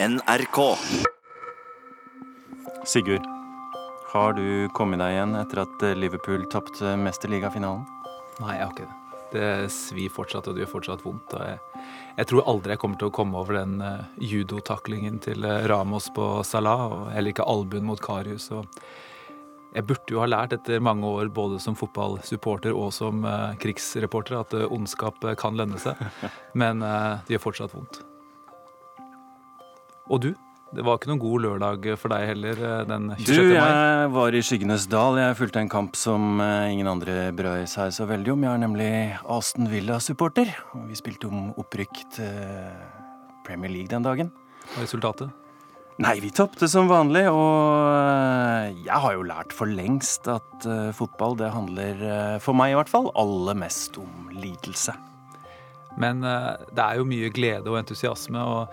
NRK. Sigurd, har du kommet deg igjen etter at Liverpool tapte mesterligafinalen? Nei, jeg har ikke det. Det svir fortsatt, og det gjør fortsatt vondt. Og jeg, jeg tror aldri jeg kommer til å komme over den uh, judotaklingen til uh, Ramos på Salah, og heller ikke albuen mot Karius. Og jeg burde jo ha lært etter mange år både som fotballsupporter og som uh, krigsreporter at ondskap kan lønne seg, men det gjør fortsatt vondt. Og du? Det var ikke noen god lørdag for deg heller den 26. mai? Du, jeg var i skyggenes dal. Jeg fulgte en kamp som ingen andre brød seg så veldig om. Jeg er nemlig Aston Villa-supporter. Og vi spilte om opprykk til Premier League den dagen. Og resultatet? Nei, vi tapte som vanlig, og jeg har jo lært for lengst at fotball, det handler, for meg i hvert fall, aller mest om lidelse. Men det er jo mye glede og entusiasme. og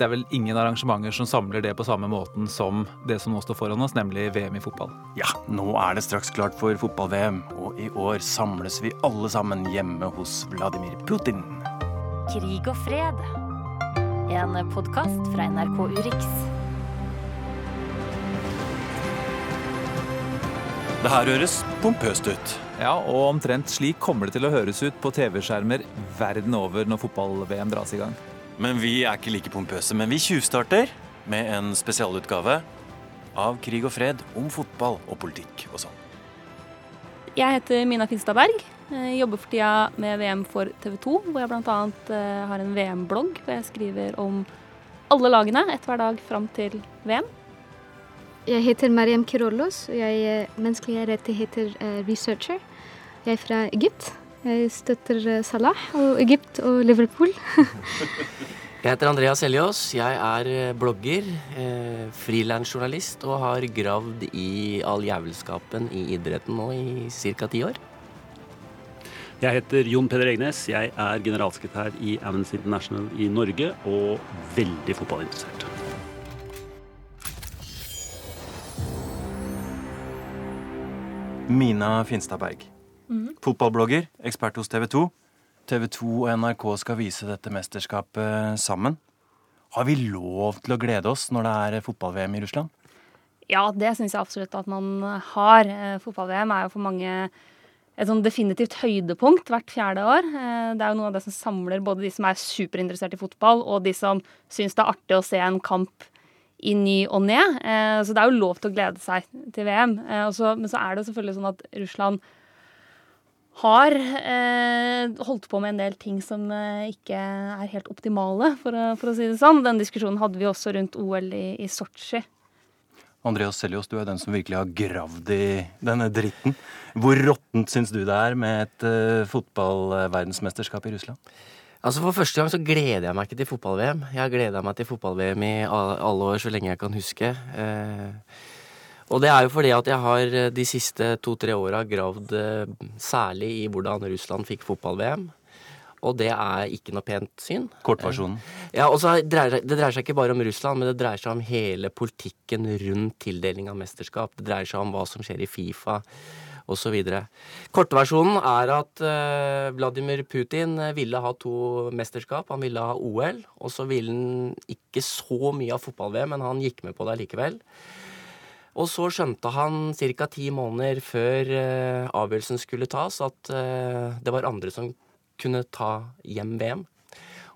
det er vel ingen arrangementer som samler det på samme måten som det som nå står foran oss, nemlig VM i fotball. Ja, nå er det straks klart for fotball-VM, og i år samles vi alle sammen hjemme hos Vladimir Putin. Krig og fred. En podkast fra NRK Urix. Det her høres pompøst ut. Ja, og omtrent slik kommer det til å høres ut på TV-skjermer verden over når fotball-VM dras i gang. Men vi er ikke like pompøse. Men vi tjuvstarter med en spesialutgave av Krig og fred om fotball og politikk og sånn. Jeg heter Mina Finstad Berg. Jobber for tida med VM for TV 2, hvor jeg bl.a. har en VM-blogg hvor jeg skriver om alle lagene ett hver dag fram til VM. Jeg heter Mariam Kirollos, og jeg er menneskelige rettigheter-researcher. Jeg er fra Egypt. Jeg støtter Salah og Egypt og Liverpool. jeg heter Andreas Eliås. Jeg er blogger, eh, frilansjournalist og har gravd i all jævelskapen i idretten nå i ca. ti år. Jeg heter Jon Peder Egnes. Jeg er generalsekretær i Amnesty International i Norge og veldig fotballinteressert. Mina Finstadberg. Mm. Fotballblogger, ekspert hos TV 2. TV 2 og NRK skal vise dette mesterskapet sammen. Har vi lov til å glede oss når det er fotball-VM i Russland? Ja, det syns jeg absolutt at man har. Fotball-VM er jo for mange et sånn definitivt høydepunkt hvert fjerde år. Det er jo noe av det som samler både de som er superinteressert i fotball, og de som syns det er artig å se en kamp i ny og ne. Så det er jo lov til å glede seg til VM. Men så er det selvfølgelig sånn at Russland har eh, holdt på med en del ting som eh, ikke er helt optimale, for å, for å, si det sånn. Den diskusjonen hadde vi også rundt OL i, i Sotsji. Andreas Seljos, du er den som virkelig har gravd i denne dritten. Hvor råttent syns du det er med et eh, fotballverdensmesterskap i Russland? Altså For første gang så gleder jeg meg ikke til fotball-VM. Jeg har gleda meg til fotball-VM i alle år, så lenge jeg kan huske. Uh, og det er jo fordi at jeg har eh, de siste to-tre åra gravd eh, særlig i hvordan Russland fikk fotball-VM. Og det er ikke noe pent syn. Kortversjonen. Eh, ja, og Det dreier seg ikke bare om Russland, men det dreier seg om hele politikken rundt tildeling av mesterskap. Det dreier seg om hva som skjer i Fifa osv. Kortversjonen er at Vladimir Putin ville ha to mesterskap. Han ville ha OL, og så ville han ikke så mye av fotball-VM, men han gikk med på det likevel. Og så skjønte han ca. ti måneder før uh, avgjørelsen skulle tas, at uh, det var andre som kunne ta hjem VM.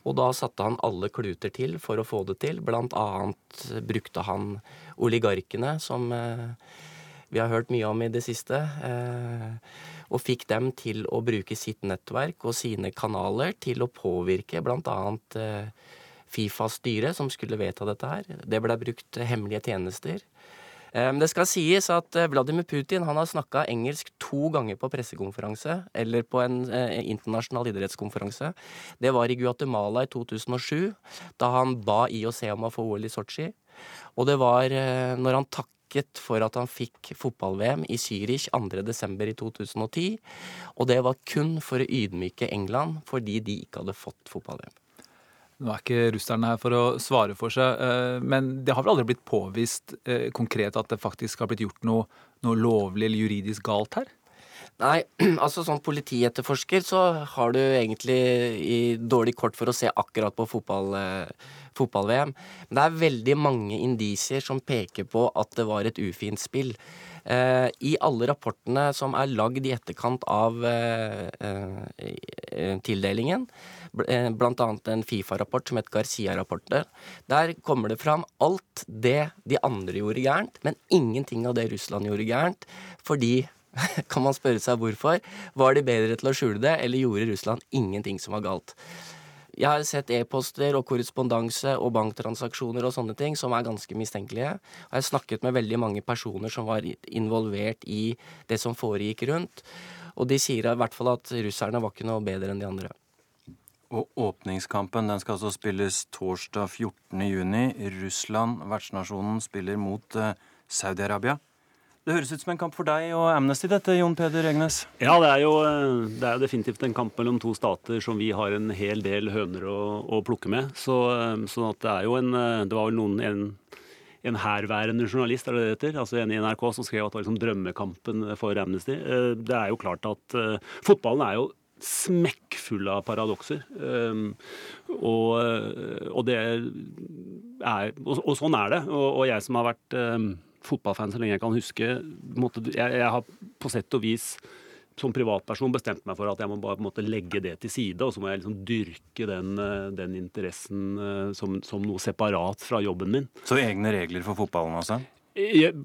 Og da satte han alle kluter til for å få det til. Blant annet brukte han oligarkene, som uh, vi har hørt mye om i det siste, og fikk dem til å bruke sitt nettverk og sine kanaler til å påvirke bl.a. Fifas styre, som skulle vedta dette her. Det ble brukt hemmelige tjenester. Det skal sies at eh, Vladimir Putin han har snakka engelsk to ganger på pressekonferanse, eller på en eh, internasjonal idrettskonferanse. Det var i Guatemala i 2007, da han ba IOC om å få OL i Sotsji. Og det var eh, når han takket for at han fikk fotball-VM i Zürich 2.12. i 2010. Og det var kun for å ydmyke England fordi de ikke hadde fått fotball-VM. Nå er ikke russerne her for å svare for seg, eh, men det har vel aldri blitt påvist eh, konkret at det faktisk har blitt gjort noe, noe lovlig eller juridisk galt her? Nei, altså som politietterforsker så har du egentlig i dårlig kort for å se akkurat på fotball, eh, fotball-VM. Men det er veldig mange indisier som peker på at det var et ufint spill. Eh, I alle rapportene som er lagd i etterkant av eh, eh, tildelingen, bl- blant annet en Fifa-rapport som het Garcia-rapportet, der kommer det fram alt det de andre gjorde gærent, men ingenting av det Russland gjorde gærent, fordi kan man spørre seg hvorfor. Var de bedre til å skjule det, eller gjorde Russland ingenting som var galt? Jeg har sett e-poster og korrespondanse og banktransaksjoner og sånne ting som er ganske mistenkelige. Og jeg har snakket med veldig mange personer som var involvert i det som foregikk rundt. Og de sier i hvert fall at russerne var ikke noe bedre enn de andre. Og åpningskampen den skal altså spilles torsdag 14.6. Russland, vertsnasjonen, spiller mot eh, Saudi-Arabia. Det høres ut som en kamp for deg og Amnesty, dette, Jon Peder Egnes. Ja, det er, jo, det er definitivt en kamp mellom to stater som vi har en hel del høner å, å plukke med. Så, sånn at det er jo en eh, Det var vel noen en, en herværende journalist er det det heter, altså en i NRK som skrev at det var liksom drømmekampen for Amnesty. Eh, Det er jo klart at fotballen er jo smekkfull av paradokser. Og, og det er og, og sånn er det. Og, og jeg som har vært fotballfan så lenge jeg kan huske, jeg, jeg har på sett og vis som privatperson bestemt meg for at jeg må bare måte legge det til side, og så må jeg liksom dyrke den, eh, den interessen eh, som, som noe separat fra jobben min. Så egne regler for fotballen, altså?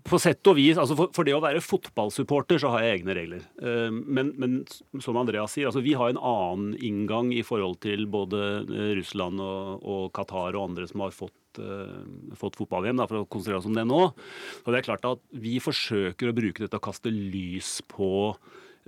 På sett og vis, altså for, for det å være fotballsupporter så har jeg egne regler. Eh, Men, men som Andreas sier, altså vi har en annen inngang i forhold til både eh, Russland og, og Qatar og andre som har fått, eh, fått fotball-VM, for å konsentrere oss om det nå. Og det er klart at Vi forsøker å bruke dette og kaste lys på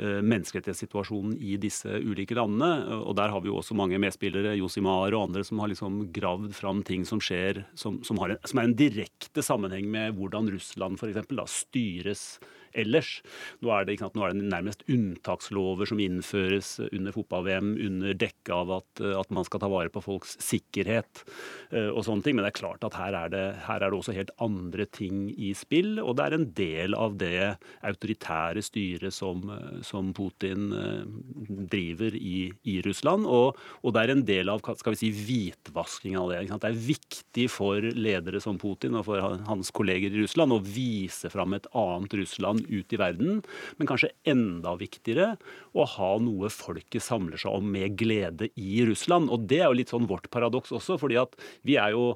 menneskerettighetssituasjonen i disse ulike landene. Og der har vi jo også mange medspillere, Josimar og andre, som har liksom gravd fram ting som skjer, som, som, en, som er en direkte sammenheng med hvordan Russland for eksempel, da, styres ellers. Nå er, det, sant, nå er det nærmest unntakslover som innføres under fotball-VM under dekke av at, at man skal ta vare på folks sikkerhet eh, og sånne ting. Men det er klart at her er det, her er det også helt andre ting i spill, og det er en del av det autoritære styret som, som Putin eh, driver i, i Russland. Og, og det er en del av skal vi si, hvitvasking av det. Det er viktig for ledere som Putin og for hans kolleger i Russland å vise fram et annet Russland ut i verden, men kanskje enda viktigere å ha noe folket samler seg om med glede i Russland. Og det er jo litt sånn vårt paradoks også, fordi at vi er jo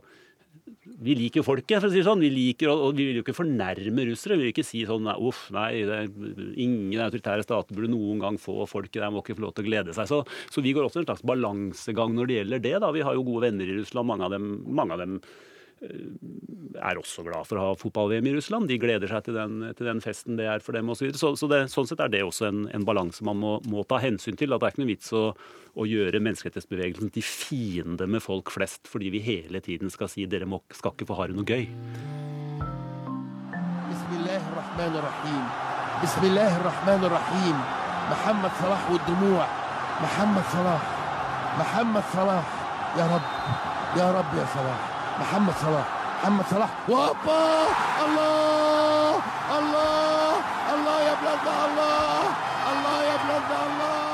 vi liker folket, for å si det sånn. Vi liker, og vi vil jo ikke fornærme russere. Vi vil ikke si sånn uff, nei, er, ingen autoritære stater burde noen gang få folket der, må ikke få lov til å glede seg. Så, så vi går også en slags balansegang når det gjelder det. da. Vi har jo gode venner i Russland. Mange av dem, mange av dem er også glad for å ha fotball-VM i Russland. De gleder seg til den, til den, festen det er for dem osv. Så, videre. så, så sånn sett er det også en, en balanse man må, må, ta hensyn til. At det er ikke noe vits å, å gjøre menneskerettighetsbevegelsen til fiende med folk flest fordi vi hele tiden skal si dere må, skal ikke få ha det noe gøy. Bismillahirrahmanirrahim. Mohammed Salah og Mohammed Salah. Mohammed Salah. Ya Rabb. Ya Rabb, Ya Salah. يا رب يا رب يا صلاح محمد صلاح محمد صلاح وابا الله الله الله يا بلاد الله الله يا بلاد الله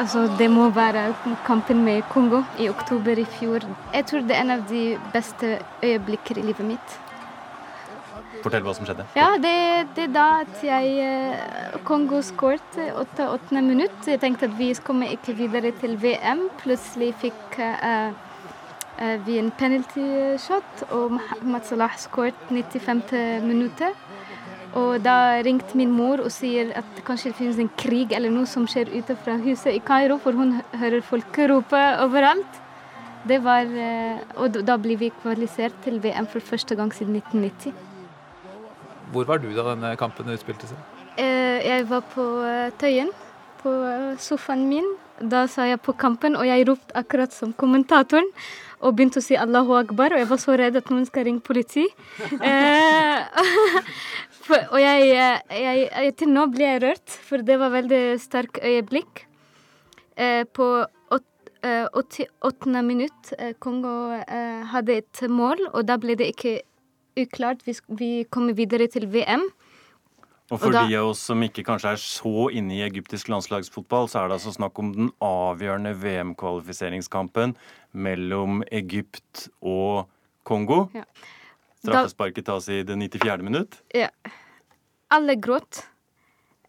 Altså, det må være kampen med Kongo i oktober i fjor. Jeg tror det er en av de beste øyeblikker i livet mitt. Fortell hva som skjedde. Ja, det, det er da at jeg eh, Kongo skåret åtte åttende minutt. Jeg tenkte at vi kommer ikke videre til VM. Plutselig fikk eh, eh, vi en penalty shot, og Mohammed Salah skåret 95. minuttet. Og da ringte min mor og sier at kanskje det finnes en krig eller noe som skjer ute fra huset i Kairo, for hun hører folk rope overalt. Det var, eh, og da ble vi kvalifisert til VM for første gang siden 1990. Hvor var du da denne kampen utspilte seg? Eh, Jeg var på Tøyen, på sofaen min. Da sa jeg på kampen, og jeg ropte akkurat som kommentatoren. Og begynte å si Allahu akbar, og jeg var så redd at noen skal ringe politi. Eh, for, og jeg, eh, jeg, jeg Til nå ble jeg rørt, for det var veldig sterk øyeblikk. Eh, På eh, 88. minutt eh, Kongo eh, hadde et mål, og da ble det ikke uklart. Vi, vi kommer videre til VM. Og for Og da- de av oss som ikke kanskje er så inne i egyptisk landslagsfotball, så er det altså snakk om den avgjørende VM-kvalifiseringskampen mellom Egypt og Kongo. Ja. Straffesparket tas i det 94. minutt. Ja. Alle gråt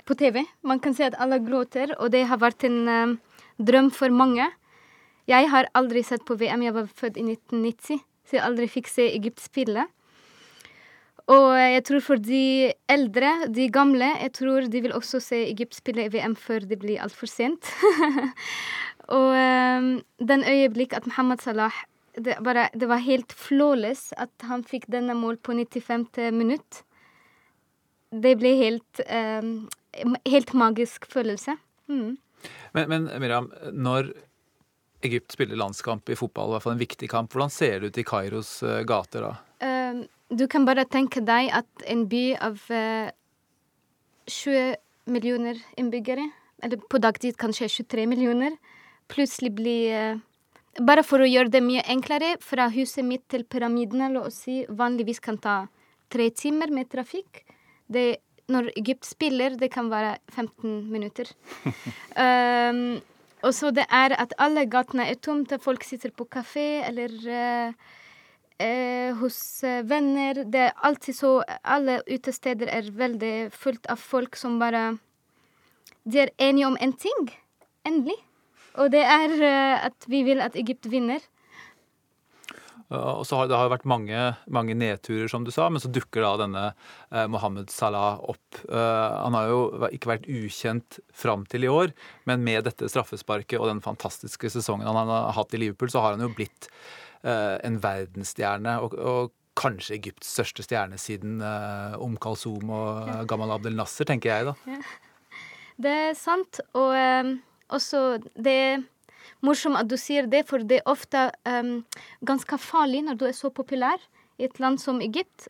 på TV. Man kan si at alle gråter, og det har vært en eh, drøm for mange. Jeg har aldri sett på VM. Jeg var født i 1990, så jeg aldri fikk se Egypt spille. Og jeg tror for de eldre, de gamle, jeg tror de vil også se Egypt spille i VM før det blir altfor sent. og um, den øyeblikk at Mohammed Salah det, bare, det var helt flawless at han fikk denne mål på 95. minutt. Det ble helt um, Helt magisk følelse. Mm. Men, men Miriam, når Egypt spiller landskamp i fotball, i hvert fall en viktig kamp, hvordan ser det ut i Kairos eh, gater da? Um, du kan bare tenke deg at en by av eh, 20 millioner innbyggere, eller på dagtid kanskje 23 millioner, plutselig blir eh, Bare for å gjøre det mye enklere, fra huset mitt til pyramidene, la oss si, vanligvis kan ta tre timer med trafikk. Det, når Egypt spiller, det kan være 15 minutter. um, og så det er at alle gatene er tomte, folk sitter på kafé eller eh, eh, hos eh, venner. Det er alltid så Alle utesteder er veldig fullt av folk som bare De er enige om en ting. Endelig. Og det er eh, at vi vil at Egypt vinner. Og så har Det har vært mange, mange nedturer, som du sa, men så dukker da denne eh, Mohammed Salah opp. Eh, han har jo ikke vært ukjent fram til i år, men med dette straffesparket og den fantastiske sesongen han har hatt i Liverpool, så har han jo blitt eh, en verdensstjerne. Og, og kanskje Egypts største stjerne siden eh, Om Kalsum og ja. Gamal Abdel Nasser, tenker jeg da. Det er sant. Og um, også det er morsomt at du sier det, for det er ofte um, ganske farlig når du er så populær i et land som Egypt.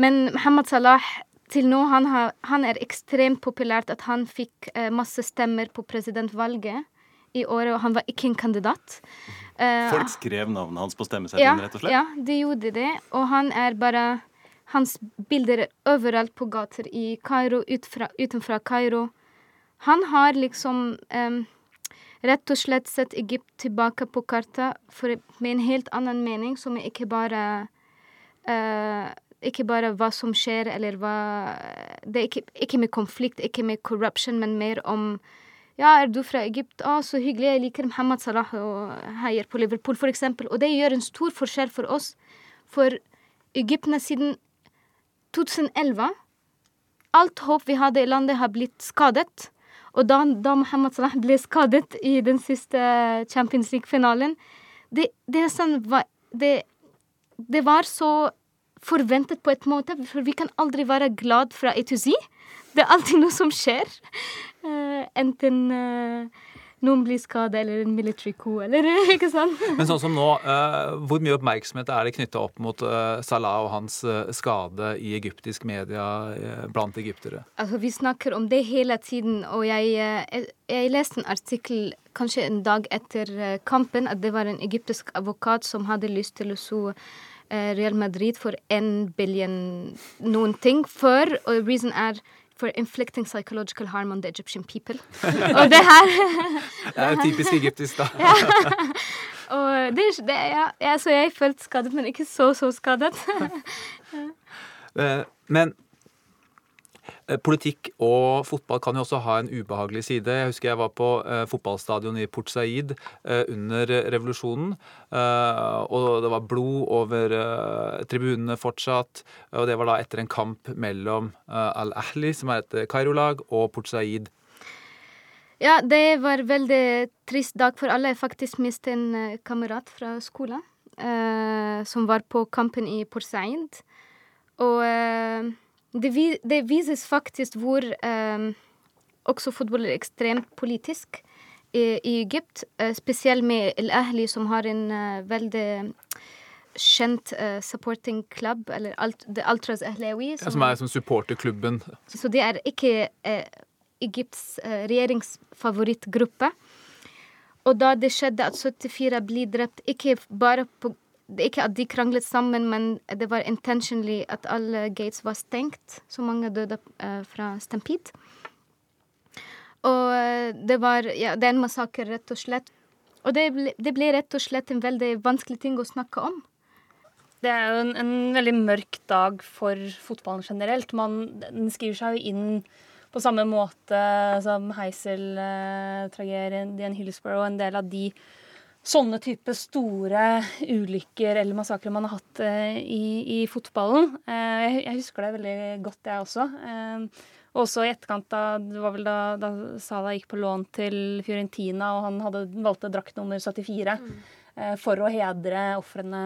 Men Mohammed Salah til nå han, har, han er ekstremt populært at han fikk uh, masse stemmer på presidentvalget i året, og han var ikke en kandidat. Eh, Folk skrev navnet hans på stemmeseddelen, rett og slett. ja, de gjorde det. Og han er bare Hans bilder er overalt på gater i Kairo, utfra, utenfra Kairo. Han har liksom um, rett og slett sett Egypt tilbake på kartet for, med en helt annen mening, som er ikke bare uh, ikke bare hva som skjer, eller hva Det er ikke, ikke med konflikt, ikke med corruption, men mer om ja, er du fra Egypt? Å, så hyggelig. Jeg liker Mohammed Salah og heier på Liverpool, eksempel. Og det gjør en stor forskjell for oss. For Egypten siden 2011 Alt håp vi hadde i landet, har blitt skadet. Og da, da Mohammed Salah ble skadet i den siste Champions League-finalen det, det, sånn, det, det var så forventet på et måte, for vi kan aldri være glad fra A to Z. Det er alltid noe som skjer. Uh, enten uh, noen blir skadet, eller en military coup, eller ikke sant? Men sånn som nå, uh, hvor mye oppmerksomhet er det knytta opp mot Salah og hans skade i egyptisk media blant egyptere? Altså, vi snakker om det hele tiden, og jeg, jeg, jeg leste en artikkel kanskje en dag etter kampen, at det var en egyptisk advokat som hadde lyst til å så Real Madrid for en billion noen ting før, og reason er for inflicting psychological harm on the Egyptian people. og det her Det er typisk egyptisk, da. Og det, det, ja, ja, så jeg følte skadet, men ikke så, så skadet. Eh, Men politikk og fotball kan jo også ha en ubehagelig side. Jeg husker jeg var på eh, fotballstadion i Port Said eh, under revolusjonen. eh, og det var blod over eh, tribunene fortsatt. Og det var da etter en kamp mellom eh, Al-Ahli, som er et eh, Kairo-lag, og Port Said. Ja, det var veldig trist dag for alle. Jeg faktisk mistet en eh, kamerat fra skolen eh, som var på kampen i Port Said. Og eh, det, vi, det vises faktisk hvor um, også fotball er ekstremt politisk i, i Egypt. Uh, spesielt med El Ahli, som har en uh, veldig kjent uh, supporting club, eller alt, The Ultras Ahlawi. Ja, som er som supporterklubben. Så det er ikke Egypts regjeringsfavorittgruppe. Og da det skjedde at 74 blir drept, ikke bare på det ikke at de kranglet sammen, men det var intentionally at alle gates var stengt. Så mange døde uh, fra stampede. Og eh, det var Ja, det er en massakre, rett og slett. Og det ble, det ble rett og slett en veldig vanskelig ting å snakke om. Det er jo en, en veldig mørk dag for fotballen generelt. Man, den skriver seg jo inn på samme måte som Heisel-tragedien eh, Hillsborough og en del av de sånne type store ulykker eller massakrer man har hatt eh, i, i, fotballen. Eh, jeg, jeg, husker det veldig godt, jeg også. Eh, også i etterkant, da, det var vel da, da Salah gikk på lån til Fiorentina, og han hadde valgte drakt nummer 74 mm. eh, for å hedre ofrene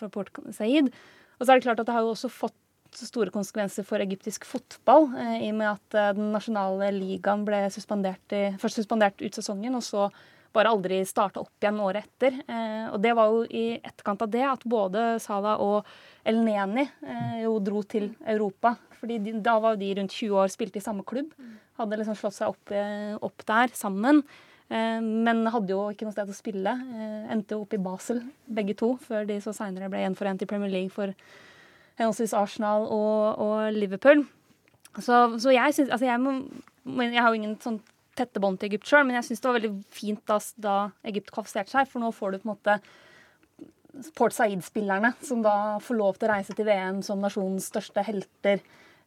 for Port Said. Og så er det klart at det har jo også fått store konsekvenser for egyptisk fotball, eh, i og med at eh, den nasjonale ligaen ble suspendert i, først suspendert ut sesongen, og så bare aldri starta opp igjen året etter. Eh, og det var jo i etterkant av det at både Salah og El Neni eh, jo dro til Europa. fordi de, da var jo de rundt 20 år, spilte i samme klubb. Hadde liksom slått seg opp, eh, opp der sammen. Eh, men hadde jo ikke noe sted å spille. Eh, endte jo opp i Basel, begge to, før de så seinere ble gjenforent i Premier League for henholdsvis Arsenal og, og Liverpool. Så, så jeg syns Altså, jeg, må, jeg har jo ingen sånn tette bånd til Egypt sjøl, men jeg syns det var veldig fint da, da Egypt kvalifiserte seg, for nå får du på en måte Port Said-spillerne som da får lov til å reise til VM som nasjonens største helter.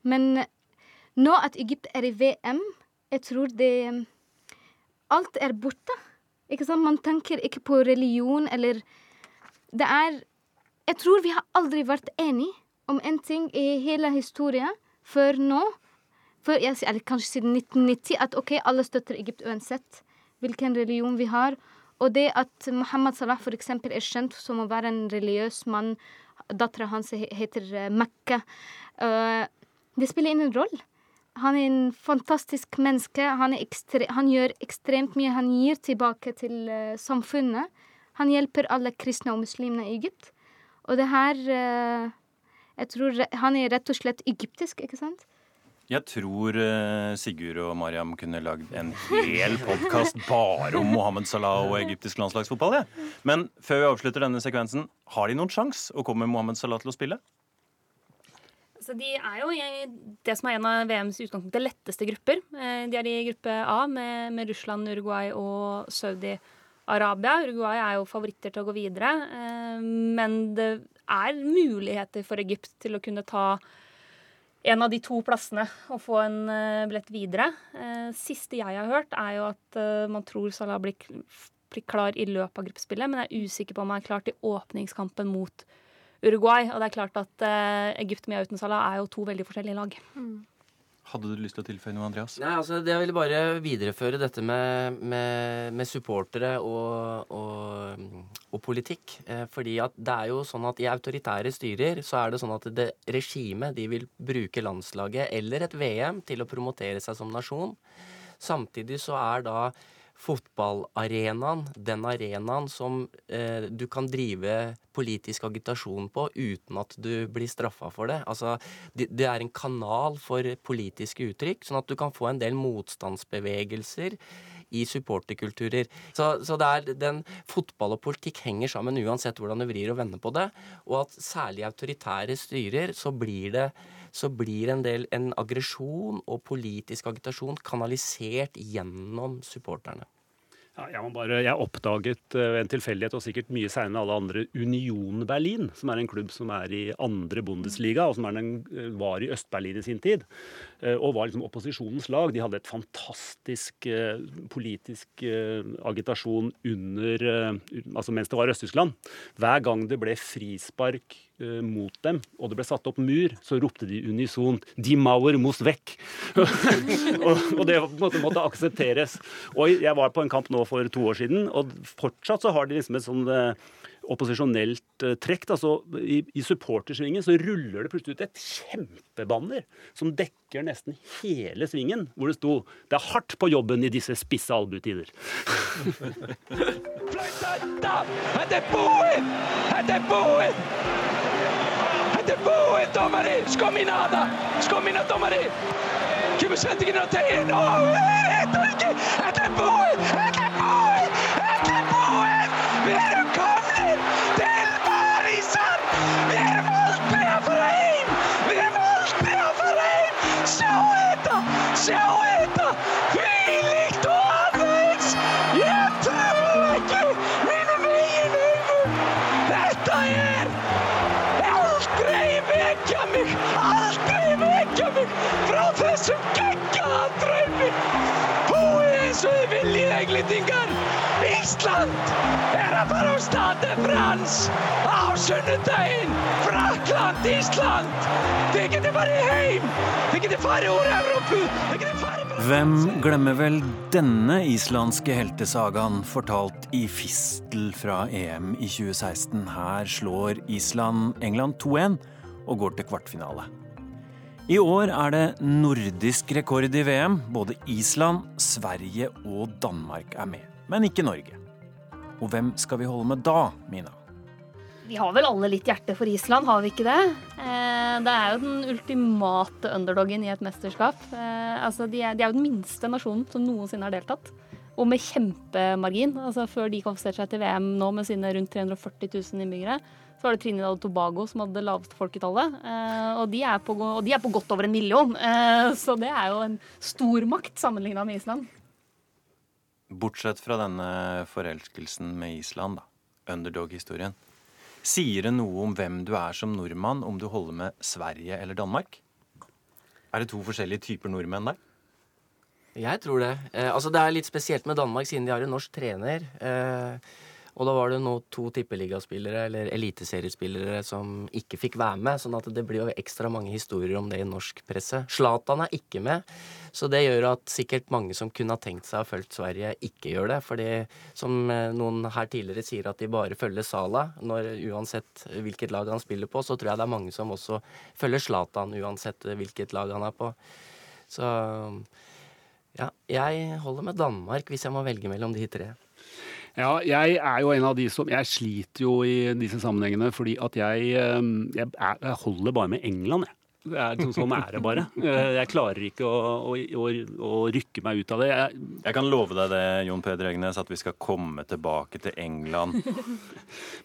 Men nå at Egypt er i VM, jeg tror det Alt er borte. Ikke sant? Man tenker ikke på religion eller Det er Jeg tror vi har aldri vært enige om en ting i hele historien før nå for, eller kanskje siden 1990, at OK, alle støtter Egypt uansett hvilken religion vi har. Og det at Mohammed Salah eksempel er kjent som å være en religiøs mann, dattera hans heter eh, Mekka, uh, det spiller ingen rolle. Han er en fantastisk menneske. Han, ekstre, han, gjør ekstremt mye. Han gir tilbake til uh, samfunnet. Han hjelper alle kristne og muslimene i Egypt. Og det her Jeg tror han er rett og slett egyptisk, ikke sant? Jeg tror uh, Sigurd og Mariam kunne lagd en hel podkast bare om Mohammed Salah og egyptisk landslagsfotball. Ja. Men før vi avslutter denne sekvensen, har de noen sjanse å komme Mohammed Salah til å spille? Så de er jo i det som er en av VMs utgangspunkt letteste grupper. Eh, de er i gruppe A med, med Russland, Uruguay og Saudi-Arabia. Uruguay er jo favoritter til å gå videre, eh, men det er muligheter for Egypt til å kunne ta en av de to plassene og få en uh, billett videre. Uh, siste jeg har hørt, er jo at uh, man tror Salah blir, blir, klar i løpet av gruppespillet, men jeg er usikker på om han er klar til åpningskampen mot Uruguay. Og det er klart at Egypt med og uten Salah er jo to veldig forskjellige lag. Mm. Hadde du lyst til å tilføye noe, Andreas? Nei, altså, Jeg ville bare videreføre dette med, med, med supportere og, og, og politikk. Eh, fordi at det er jo sånn at i autoritære styrer så er det sånn at det regimet de vil bruke landslaget eller et VM til å promotere seg som nasjon. Samtidig så er da fotballarenaen, den arenaen som eh, du kan drive politisk agitasjon på uten at du blir straffa for det. Altså, det, det, er en kanal for politiske uttrykk, sånn at du kan få en del motstandsbevegelser i supporterkulturer. Så, så den fotball og politikk henger sammen uansett hvordan du vrir og vender på det. Og at særlig autoritære styrer så blir det så blir en del en aggresjon og politisk agitasjon kanalisert gjennom supporterne. Ja, jeg, bare, jeg, oppdaget ved uh, en tilfeldighet, og sikkert mye seinere enn alle andre, Union Berlin, som er en klubb som er i andre Bundesliga, og som den, uh, var i Øst-Berlin i sin tid. Uh, og var liksom opposisjonens lag. De hadde et fantastisk uh, politisk uh, agitasjon under Altså mens det var Øst-Tyskland. Hver gang det ble frispark mot dem, og det ble satt opp mur, så ropte de unisont 'Die Mauer muss weg'. og, det måtte, måtte, aksepteres. Og jeg var på en kamp nå for to år siden, og fortsatt så har de liksom et sånn opposisjonelt trekk. Da, Altså, I i supportersvingen så ruller det plutselig ut et kjempebanner som dekker nesten hele svingen, hvor det sto 'Det er hardt på jobben i disse spisse albuetider'. Er er er dómari! Skominada! Skomina, dómari! Kemur Ísland er að fara Stade France á sunnudaginn. Frakland, Ísland. Þið getið farið heim. Evrópu. Þið getið farið bara... Hvem glemmer vel denne islandske heltesagaen fortalt i fistel fra EM i 2016? Her slår Island England 2-1 og går til kvartfinale. I år er det nordisk rekord i VM. Både Island, Sverige og Danmark er med, men ikke Norge. Og hvem skal vi holde med da, Mina? Vi har vel alle litt hjerte for Island, har vi ikke det? Eh, det er jo den ultimate underdogen i et mesterskap. Eh, altså, de, er, de er jo den minste nasjonen som noensinne har deltatt. Og med kjempemargin. Altså, før de kvalifiserte seg til VM nå med sine rundt 340 000 innbyggere, så var det Trinidad og Tobago som hadde det laveste folketallet. Eh, og, de på, og de er på godt over en million. Så det er jo en stormakt sammenligna med Island. Bortsett fra denne forelskelsen med Island, da. Underdog-historien. Sier det noe om hvem du er som nordmann, om du holder med Sverige eller Danmark? Er det to forskjellige typer nordmenn der? Jeg tror det. Eh, altså Det er litt spesielt med Danmark, siden de har en norsk trener. Eh, og da var det nå to tippeligaspillere, eller eliteseriespillere, som ikke fikk være med. sånn at det blir jo ekstra mange historier om det i norsk presse. Zlatan er ikke med, så det gjør at sikkert mange som kunne ha tenkt seg å følge Sverige, ikke gjør det. Fordi som eh, noen her tidligere sier at de bare følger Sala, når uansett hvilket lag han spiller på, så tror jeg det er mange som også følger Zlatan, uansett hvilket lag han er på. Så ja, jeg holder med Danmark hvis jeg må velge mellom de tre. Ja, jeg er jo en av de som Jeg sliter jo i disse sammenhengene fordi at jeg, eh, jeg, jeg holder bare med England, jeg. Er, liksom sånn er det bare. Jeg klarer ikke å, å, å, rykke meg ut av det. Jeg, Jeg kan love deg det, Jon Peder Egnes, at vi skal komme tilbake til England.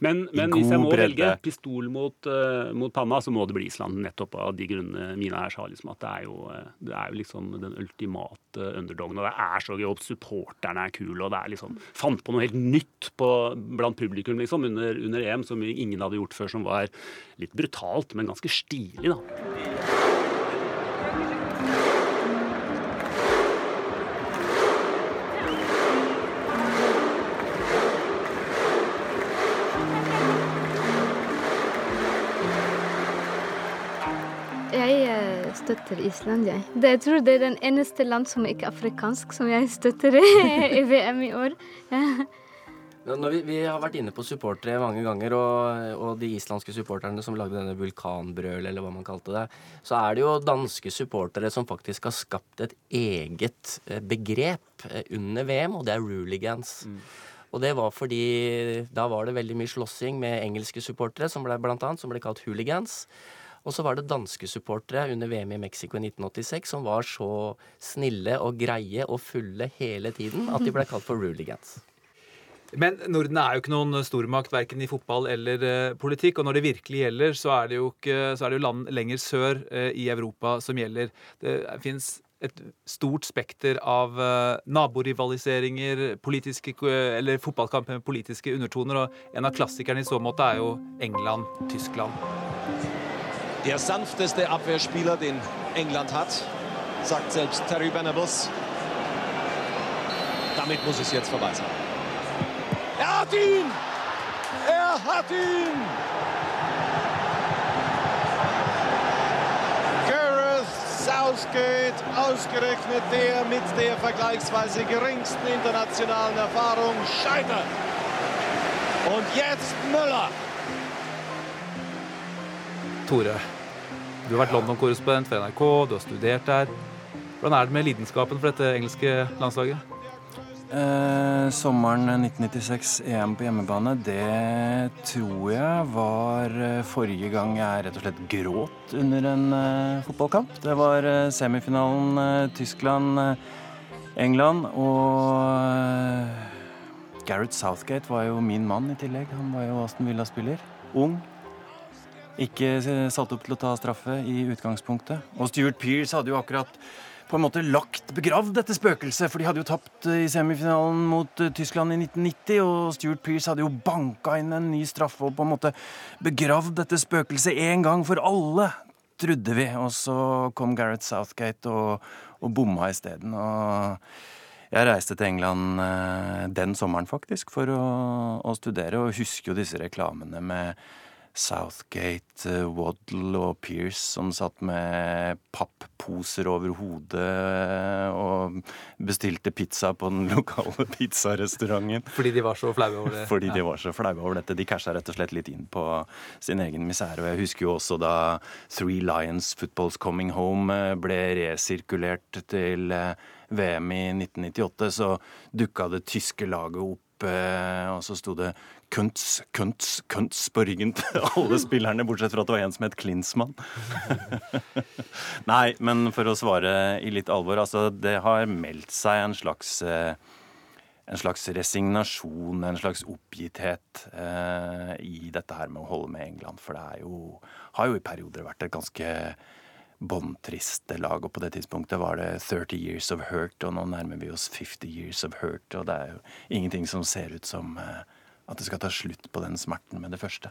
Men, men hvis jeg må bredde. velge pistol mot, uh, mot panna, så må det bli Island. Nettopp av de grunnene mine her sa. Liksom, at det er, jo, eh, det er jo liksom den ultimate underdogen. Og det er så gøy. Og supporterne er kule. Og det er liksom Fant på noe helt nytt på, blant publikum liksom, under, under EM som ingen hadde gjort før, som var litt brutalt, men ganske stilig, da. Støtter Island, jeg. Det, jeg tror det er den eneste land som ikke er afrikansk, som jeg støtter i VM i år. Ja. Når vi, vi har vært inne på supportere mange ganger, og, og de islandske supporterne som lagde denne vulkanbrølet, eller hva man kalte det, så er det jo danske supportere som faktisk har skapt et eget eh, begrep eh, under VM, og det er rooligans. Og det var fordi da var det veldig mye slåssing med engelske supportere, som ble, blant annet, som ble kalt hooligans. Og så var det danske supportere under VM i Mexico i 1986 som var så snille og greie og fulle hele tiden at de ble kalt for rooligans. Men Norden er jo ikke noen stormakt verken i fotball eller eh, politikk. Og når det virkelig gjelder, så er det jo, ikke, er det jo land lenger sør eh, i Europa som gjelder. Det fins et stort spekter av eh, naborivaliseringer, politiske, eller fotballkamper med politiske undertoner. Og en av klassikerne i så måte er jo England-Tyskland. Der sanfteste Abwehrspieler, den England hat, sagt selbst Terry Venables. Damit muss es jetzt vorbei sein. Er hat ihn! Er hat ihn! Gareth Southgate, ausgerechnet der mit der vergleichsweise geringsten internationalen Erfahrung, scheitert. Und jetzt Müller. Tore, du har vært London-korrespondent for NRK, du har studert der. Hvordan er det med lidenskapen for dette engelske landslaget? Eh, sommeren 1996, EM på hjemmebane, det tror jeg var eh, forrige gang jeg rett og slett gråt under en eh, fotballkamp. Det var eh, semifinalen eh, Tyskland-England, og eh, Gareth Southgate var jo min mann i tillegg. Han var jo Aston Villa-spiller. Ung. Ikke satt opp til å ta straffe i utgangspunktet. Og Stuart Pears hadde jo akkurat på en måte lagt begravd dette spøkelset. For de hadde jo tapt eh, i semifinalen mot eh, Tyskland i 1990, og Stuart Pearce hadde jo banka inn en ny straffe og på en måte begravd dette spøkelset en gang for alle, trodde vi. Og så kom Gareth Southgate og, og bomma isteden. Og jeg reiste til England eh, den sommeren, faktisk, for å, å studere, og husker jo disse reklamene med Southgate, eh, Waddle og Pierce som satt med pappposer over hodet og bestilte pizza på den lokale pizzarestauranten. Fordi de var så flaue over det. Fordi de var så flaue over dette. De casha rett og slett litt inn på sin egen misere. Og jeg husker jo også da Three Lions Footballs Coming Home eh, ble resirkulert til eh, VM i 1998, så dukka det tyske laget opp, og så sto det Kunts, Kuntz, Kuntz på ryggen til alle spillerne, bortsett fra at det var en som het Klinsmann. Nei, men for å svare i litt alvor, altså det har meldt seg en slags eh, en slags resignasjon, en slags oppgitthet eh, i dette her med å holde med England. For det jo, har jo i perioder vært et ganske bånntrist lag. Og på det tidspunktet var det 30 years of hurt, og nå nærmer vi oss 50 years of hurt. Og det er jo ingenting som ser ut som eh, at det skal ta slutt på den smerten med det første.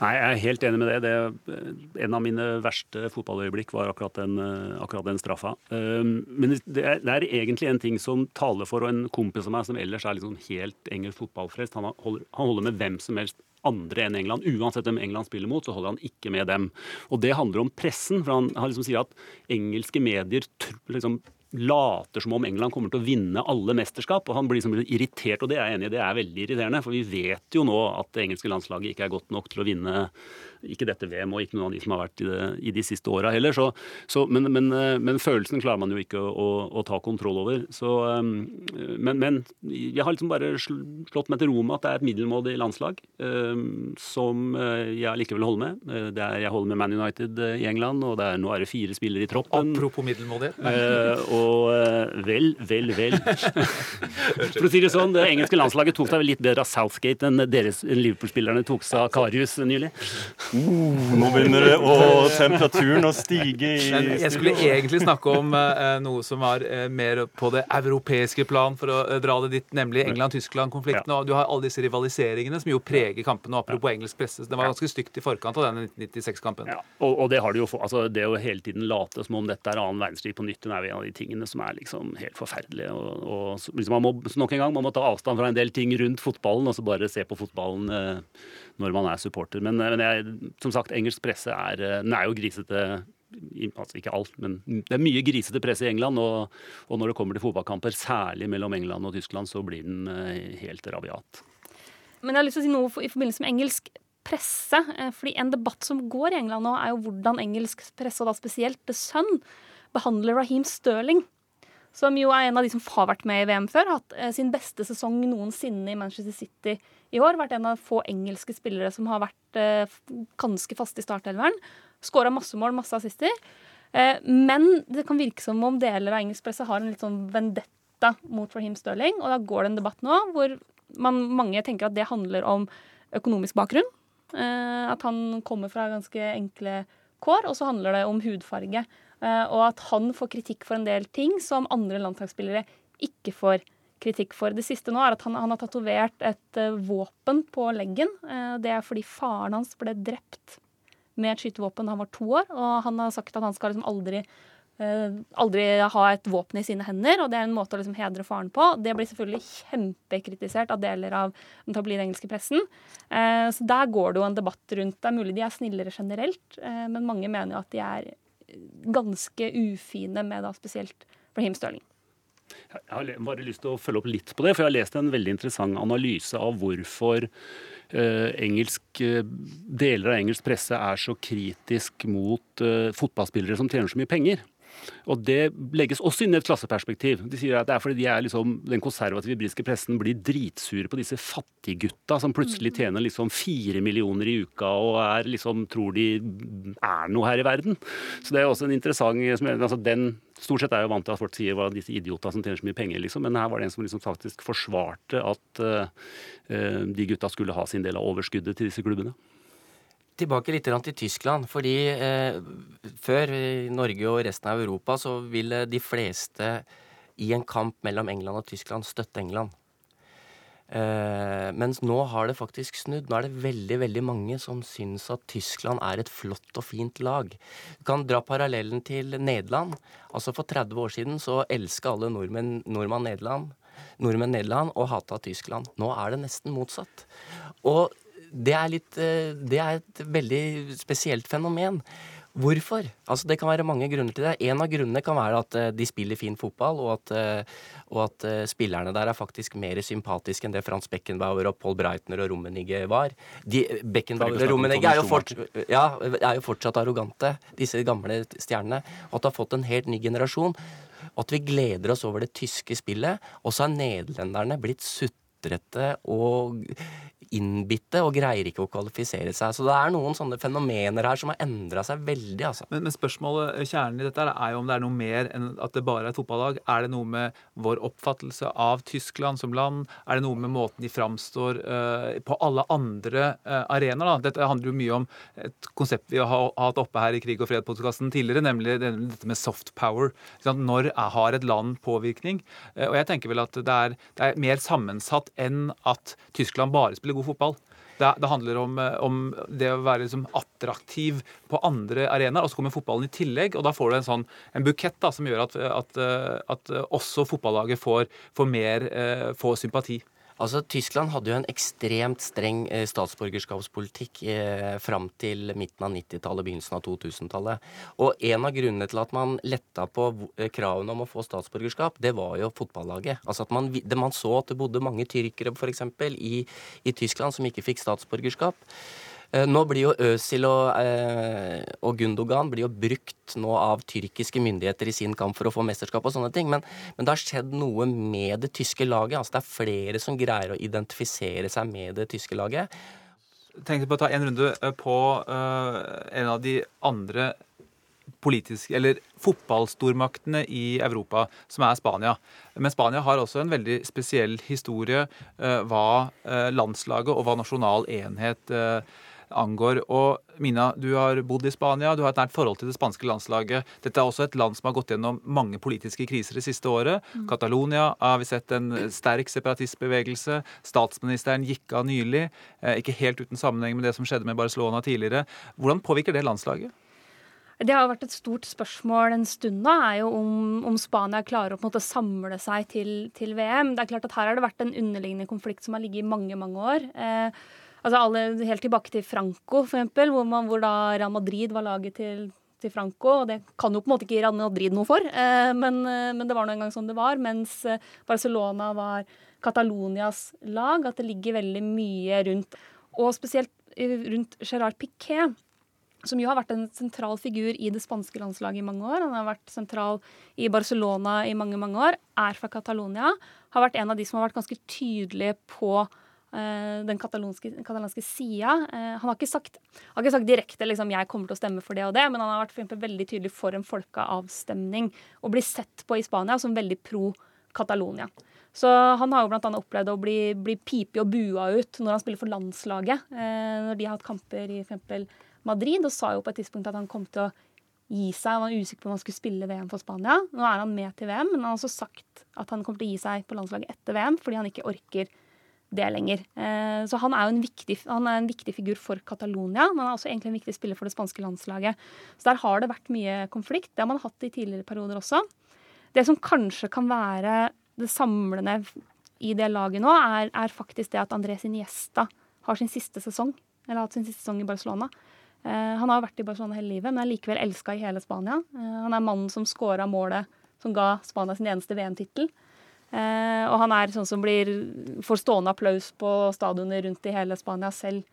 Nei, Jeg er helt enig med det. det en av mine verste fotballøyeblikk var akkurat den, akkurat den straffa. Um, men det er, det er, egentlig en ting som taler for, og en kompis av meg som ellers er liksom helt engelsk fotballfrelst, han holder, han holder med hvem som helst andre enn England. Uansett hvem England spiller mot, så holder han ikke med dem. Og det handler om pressen. for Han, han liksom sier at engelske medier liksom later som om England kommer til å vinne alle mesterskap. og Han blir liksom irritert, og det er jeg enig i. Det er veldig irriterende. For vi vet jo nå at det engelske landslaget ikke er godt nok til å vinne ikke dette VM og ikke noen av de som har vært i, det, i de siste åra heller. Så, så, men, men, men, følelsen klarer man jo ikke å, å, å ta kontroll over. Så, um, men, men, jeg har liksom bare slått meg til ro med at det er et middelmådig landslag um, som uh, jeg likevel holder med. Uh, det er, jeg holder med Man United uh, i England, og er, nå er det fire spillere i troppen. Apropos middelmådighet. Og vel, vel, vel. For å si det sånn, det engelske landslaget tok seg litt bedre av Southgate enn deres Liverpool-spillerne tok seg av Karius nylig. Uh, nå begynner det å temperaturen å stige i Jeg skulle egentlig snakke om uh, noe som var uh, mer på det europeiske plan, for å dra det dit, nemlig England-Tyskland-konflikten. Ja. Og du har alle disse rivaliseringene som jo preger kampene. Apropos engelsk presse. Det var ganske stygt i forkant av denne 1996-kampen. Ja. Og, og, det har du jo altså Det å hele tiden late som om dette er annen verdenskrig på nytt, det er jo en av de tingene som er liksom helt forferdelige. Og, og liksom man må, nok en gang, man må ta avstand fra en del ting rundt fotballen, og så bare se på fotballen når man er supporter. Men, men jeg, som sagt, engelsk presse er, den er jo grisete. Altså ikke alt, men det er mye grisete presse i England. Og, og, når det kommer til fotballkamper, særlig mellom England og Tyskland, så blir den eh, helt rabiat. Men jeg har lyst til å si noe i forbindelse med engelsk presse. Eh, fordi en debatt som går i England nå, er jo hvordan engelsk presse, og da spesielt The Sun, behandler Raheem Sterling som jo er en av de som har vært med i VM før. Hatt eh, sin beste sesong noensinne i Manchester City i år. Vært en av få engelske spillere som har vært eh, ganske fast i startelveren. Skåra masse mål, masse assister. Eh, men det kan virke som om deler av engelsk presse har en litt sånn vendetta mot Raheem Sterling. Og da går det en debatt nå hvor man, mange tenker at det handler om økonomisk bakgrunn. At han kommer fra ganske enkle kår. Og så handler det om hudfarge. Eh, og at han får kritikk for en del ting som andre landslagsspillere ikke får kritikk for. Det siste nå er at han, han har tatovert et uh, våpen på leggen. Uh, det er fordi faren hans ble drept med et skytevåpen da han var to år. Og han har sagt at han skal liksom aldri, aldri ha et våpen i sine hender. Og det er en måte å liksom hedre faren på. Det blir selvfølgelig kjempekritisert av deler av den tabloide engelske pressen. så der går det jo en debatt rundt. Det er mulig de er snillere generelt, men mange mener jo at de er ganske ufine med da spesielt Raheem Sterling. Jeg har bare lyst til å følge opp litt på det, for jeg har lest en veldig interessant analyse av hvorfor eh, engelsk, uh, deler av engelsk presse er så kritisk mot eh, fotballspillere som tjener så mye penger. Og Det legges også inn i et klasseperspektiv. De sier at det er fordi de er liksom, den konservative britiske pressen blir dritsure på disse fattiggutta som plutselig mm. tjener liksom fire millioner i uka og er liksom, tror de er noe her i verden. Så det er også en interessant altså den Stort sett er jeg jo vant til at folk sier hva disse idiotene som tjener så mye penger, liksom. Men her var det en som liksom faktisk forsvarte at uh, de gutta skulle ha sin del av overskuddet til disse klubbene. Tilbake litt til Tyskland. Fordi eh, før i Norge og resten av Europa så ville de fleste i en kamp mellom England og Tyskland støtte England. Eh, mens nå har det faktisk snudd. Nå er det veldig veldig mange som syns at Tyskland er et flott og fint lag. Du kan dra parallellen til Nederland. Altså For 30 år siden så elska alle nordmenn, nordmann Nederland, nordmenn Nederland og hata Tyskland. Nå er det nesten motsatt. Og det er, litt, eh, det er et veldig spesielt fenomen. Hvorfor? Altså Det kan være mange grunner til det. En av grunnene kan være at uh, de spiller fin fotball, og at, uh, og at spillerne der er faktisk mer sympatiske enn det Frans Beckenbauer og Paul Breitner og Rummenigge var. De, Beckenbauer og Rummenigge er, ja, er, jo fortsatt arrogante, disse gamle stjernene. Og at det har fått en helt ny generasjon. Og at vi gleder oss over det tyske spillet. Og så er nederlenderne blitt sutrete og innbitte og greier ikke å kvalifisere seg. Så det er noen sånne fenomener her som har endra seg veldig. altså. Men, men, spørsmålet, eh, kjernen i dette er jo om det er noe mer enn at det bare er et fotballag. Er det noe med vår oppfattelse av Tyskland som land? Er det noe med måten de framstår uh, på alle andre uh, arenaer? Dette handler jo mye om et konsept vi har hatt oppe her i Krig og fred-podkasten tidligere, nemlig dette med soft power. Når har et land påvirkning? Uh, og jeg tenker vel at det er, det er mer sammensatt enn at Tyskland bare spiller god fotball. Det, det handler om, eh, om, det å være liksom attraktiv på andre arenaer. Og så kommer fotballen i tillegg, og da får du en sånn en bukett da, som gjør at, at, eh, at også fotballaget får, får mer eh, får sympati. Altså, Tyskland hadde jo en ekstremt streng eh, statsborgerskapspolitikk eh, fram til midten av 90-tallet, begynnelsen av 2000-tallet. Og en av grunnene til at man letta på eh, kravene om å få statsborgerskap, det var jo fotballaget. Altså at man, man så at det bodde mange tyrkere f.eks. I, i Tyskland som ikke fikk statsborgerskap. Eh, nå blir jo Øzil og, eh, og, Gundogan blir jo brukt nå av tyrkiske myndigheter i sin kamp for å få mesterskap og sånne ting, men, men det har skjedd noe med det tyske laget. Altså det er flere som greier å identifisere seg med det tyske laget. Jeg tenkte på å ta en runde eh, på en av de andre politiske, eller fotballstormaktene i Europa, som er Spania. Men Spania har også en veldig spesiell historie hva landslaget og hva nasjonal enhet uh, angår. Og Mina, du har bodd i Spania, du har et nært forhold til det spanske landslaget. Dette er også et land som har gått gjennom mange politiske kriser det siste året. Mm. Catalonia har vi sett en sterk separatistbevegelse. Statsministeren gikk av nylig, eh, ikke helt uten sammenheng med det som skjedde med Barcelona tidligere. Hvordan påvirker det landslaget? Det har vært et stort spørsmål en stund da, er jo om, om Spania klarer å på en måte samle seg til, til, VM. Det er klart at Her har det vært en underliggende konflikt som har ligget i mange mange år. Eh, Altså alle, Helt tilbake til Franco, for eksempel, hvor, man, hvor da Real Madrid var laget til, til, Franco. og Det kan jo på en måte ikke Real Madrid noe for, eh, men, eh, men, det var nå engang sånn det var. Mens eh, Barcelona var Catalonias lag. At det ligger veldig mye rundt. Og spesielt rundt Gerard Piquet, som jo har vært en sentral figur i det spanske landslaget i mange år. Han har vært sentral i Barcelona i mange, mange år. Er fra Catalonia. Har vært en av de som har vært ganske tydelige på Eh, den katalanske sida. Eh, han har ikke sagt, har ikke sagt direkte liksom, 'jeg kommer til å stemme for det og det', men han har vært for veldig tydelig for en folkeavstemning og blir sett på i Spania som veldig pro Catalonia. Så han har jo bl.a. opplevd å bli, bli pipet og bua ut når han spiller for landslaget. Eh, når de har hatt kamper i f.eks. Madrid, og sa jo på et tidspunkt at han kom til å gi seg. Han var usikker på om han skulle spille VM for Spania. Nå er han med til VM, men han har også sagt at han kommer til å gi seg på landslaget etter VM fordi han ikke orker det lenger. Eh, så han er jo en viktig, han er en viktig figur for Catalonia, men han er også egentlig en viktig spiller for det spanske landslaget. Så der har det vært mye konflikt. Det har man hatt i tidligere perioder også. Det som kanskje kan være det samlende i det laget nå, er, er faktisk det at Andrés Iniesta har sin siste sesong, eller har hatt sin siste sesong i Barcelona. Eh, han har vært i Barcelona hele livet, men er likevel elska i hele Spania. Eh, han er mannen som scora målet som ga Spania sin eneste VM-tittel. Eh, og han er sånn som blir, får stående applaus på stadioner rundt i hele Spania, selv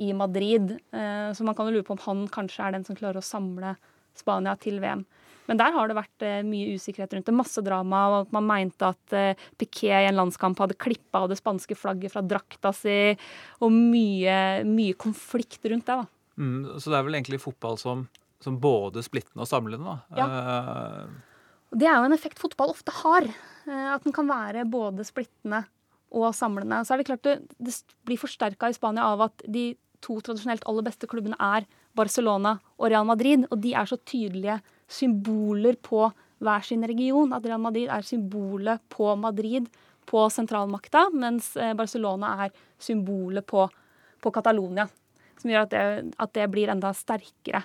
i Madrid. Eh, så man kan jo lure på om han kanskje er den som klarer å samle Spania til VM. Men der har det vært eh, mye usikkerhet rundt det. Masse drama. og at Man mente at eh, Piquet i en landskamp hadde klippa av det spanske flagget fra drakta si. Og mye, mye konflikt rundt det. da. Mm, så det er vel egentlig fotball som, som både splittende og samlende, da? Ja. Uh, det er jo en effekt fotball ofte har. Eh, at den kan være både splittende og samlende. Så er det klart det, det blir forsterka i Spania av at de to tradisjonelt aller beste klubbene er Barcelona og Real Madrid. Og de er så tydelige symboler på hver sin region. At Real Madrid er symbolet på Madrid, på sentralmakta, mens eh, Barcelona er symbolet på, på Catalonia. Som gjør at det, at det blir enda sterkere.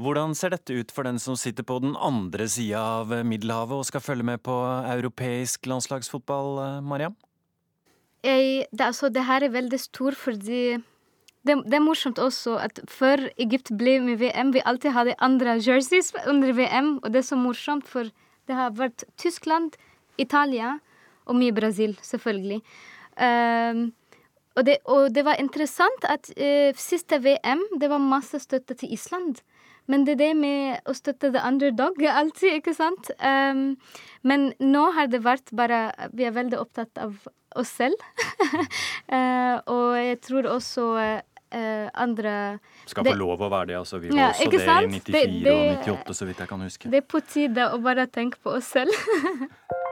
Hvordan ser dette ut for den som sitter på den andre sida av Middelhavet og skal følge med på europeisk landslagsfotball, eh, Mariam? Jeg, det, altså, det her er veldig stor fordi det, det er morsomt også at før Egypt ble med VM, vi alltid hadde andre jerseys under VM, og det er så morsomt, for det har vært Tyskland, Italia og mye Brasil, selvfølgelig. Um, og, det, og, det, var interessant at uh, siste VM, det var masse støtte til Island. Men det er det med å støtte the underdog alltid, ikke sant? Um, men nå har det vært bare Vi er veldig opptatt av oss selv. uh, og jeg tror også uh, andre Skal få lov å være det, altså. Vi var ja, også det sant? i 94 det, det, og 98, så vidt jeg kan huske. Det er på tide å bare tenke på oss selv.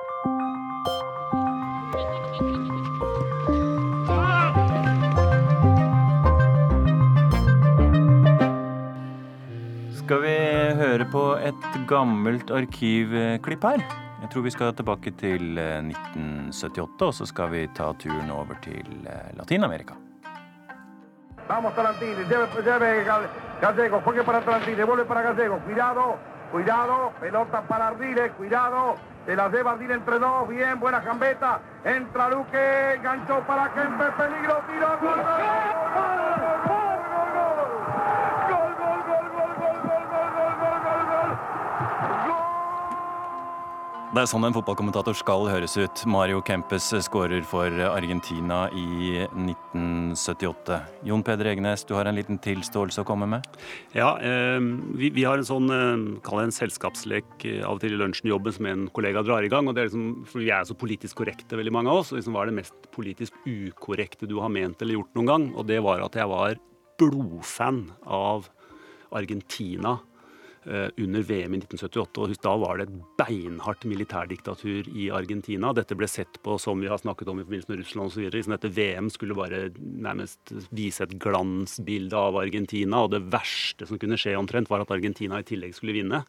Skal vi høre på et gammelt arkivklipp her? Jeg tror vi skal tilbake til 1978, eh, og så skal vi ta turen over til eh, Latin-Amerika. Entra Luque, enganchó para Kempe, peligro, tiro, gol, Det er sånn en fotballkommentator skal høres ut. Mario Kempes skårer for Argentina i 1978. Jon Peder Egenes, du har en liten tilståelse å komme med? Ja, eh, vi, vi, har en sånn eh, kall det en selskapslek eh, av og til i lunsjen jobben som en kollega drar i gang. og det er liksom, for Vi er så politisk korrekte, veldig mange av oss. og liksom, Hva er det mest politisk ukorrekte du har ment eller gjort noen gang? Og det var at jeg var blodfan av Argentina under VM i 1978. og Da var det et beinhardt militærdiktatur i Argentina. Dette ble sett på som vi har snakket om i forbindelse med Russland osv. Liksom dette VM skulle bare nærmest vise et glansbilde av Argentina. Og det verste som kunne skje omtrent, var at Argentina i tillegg skulle vinne.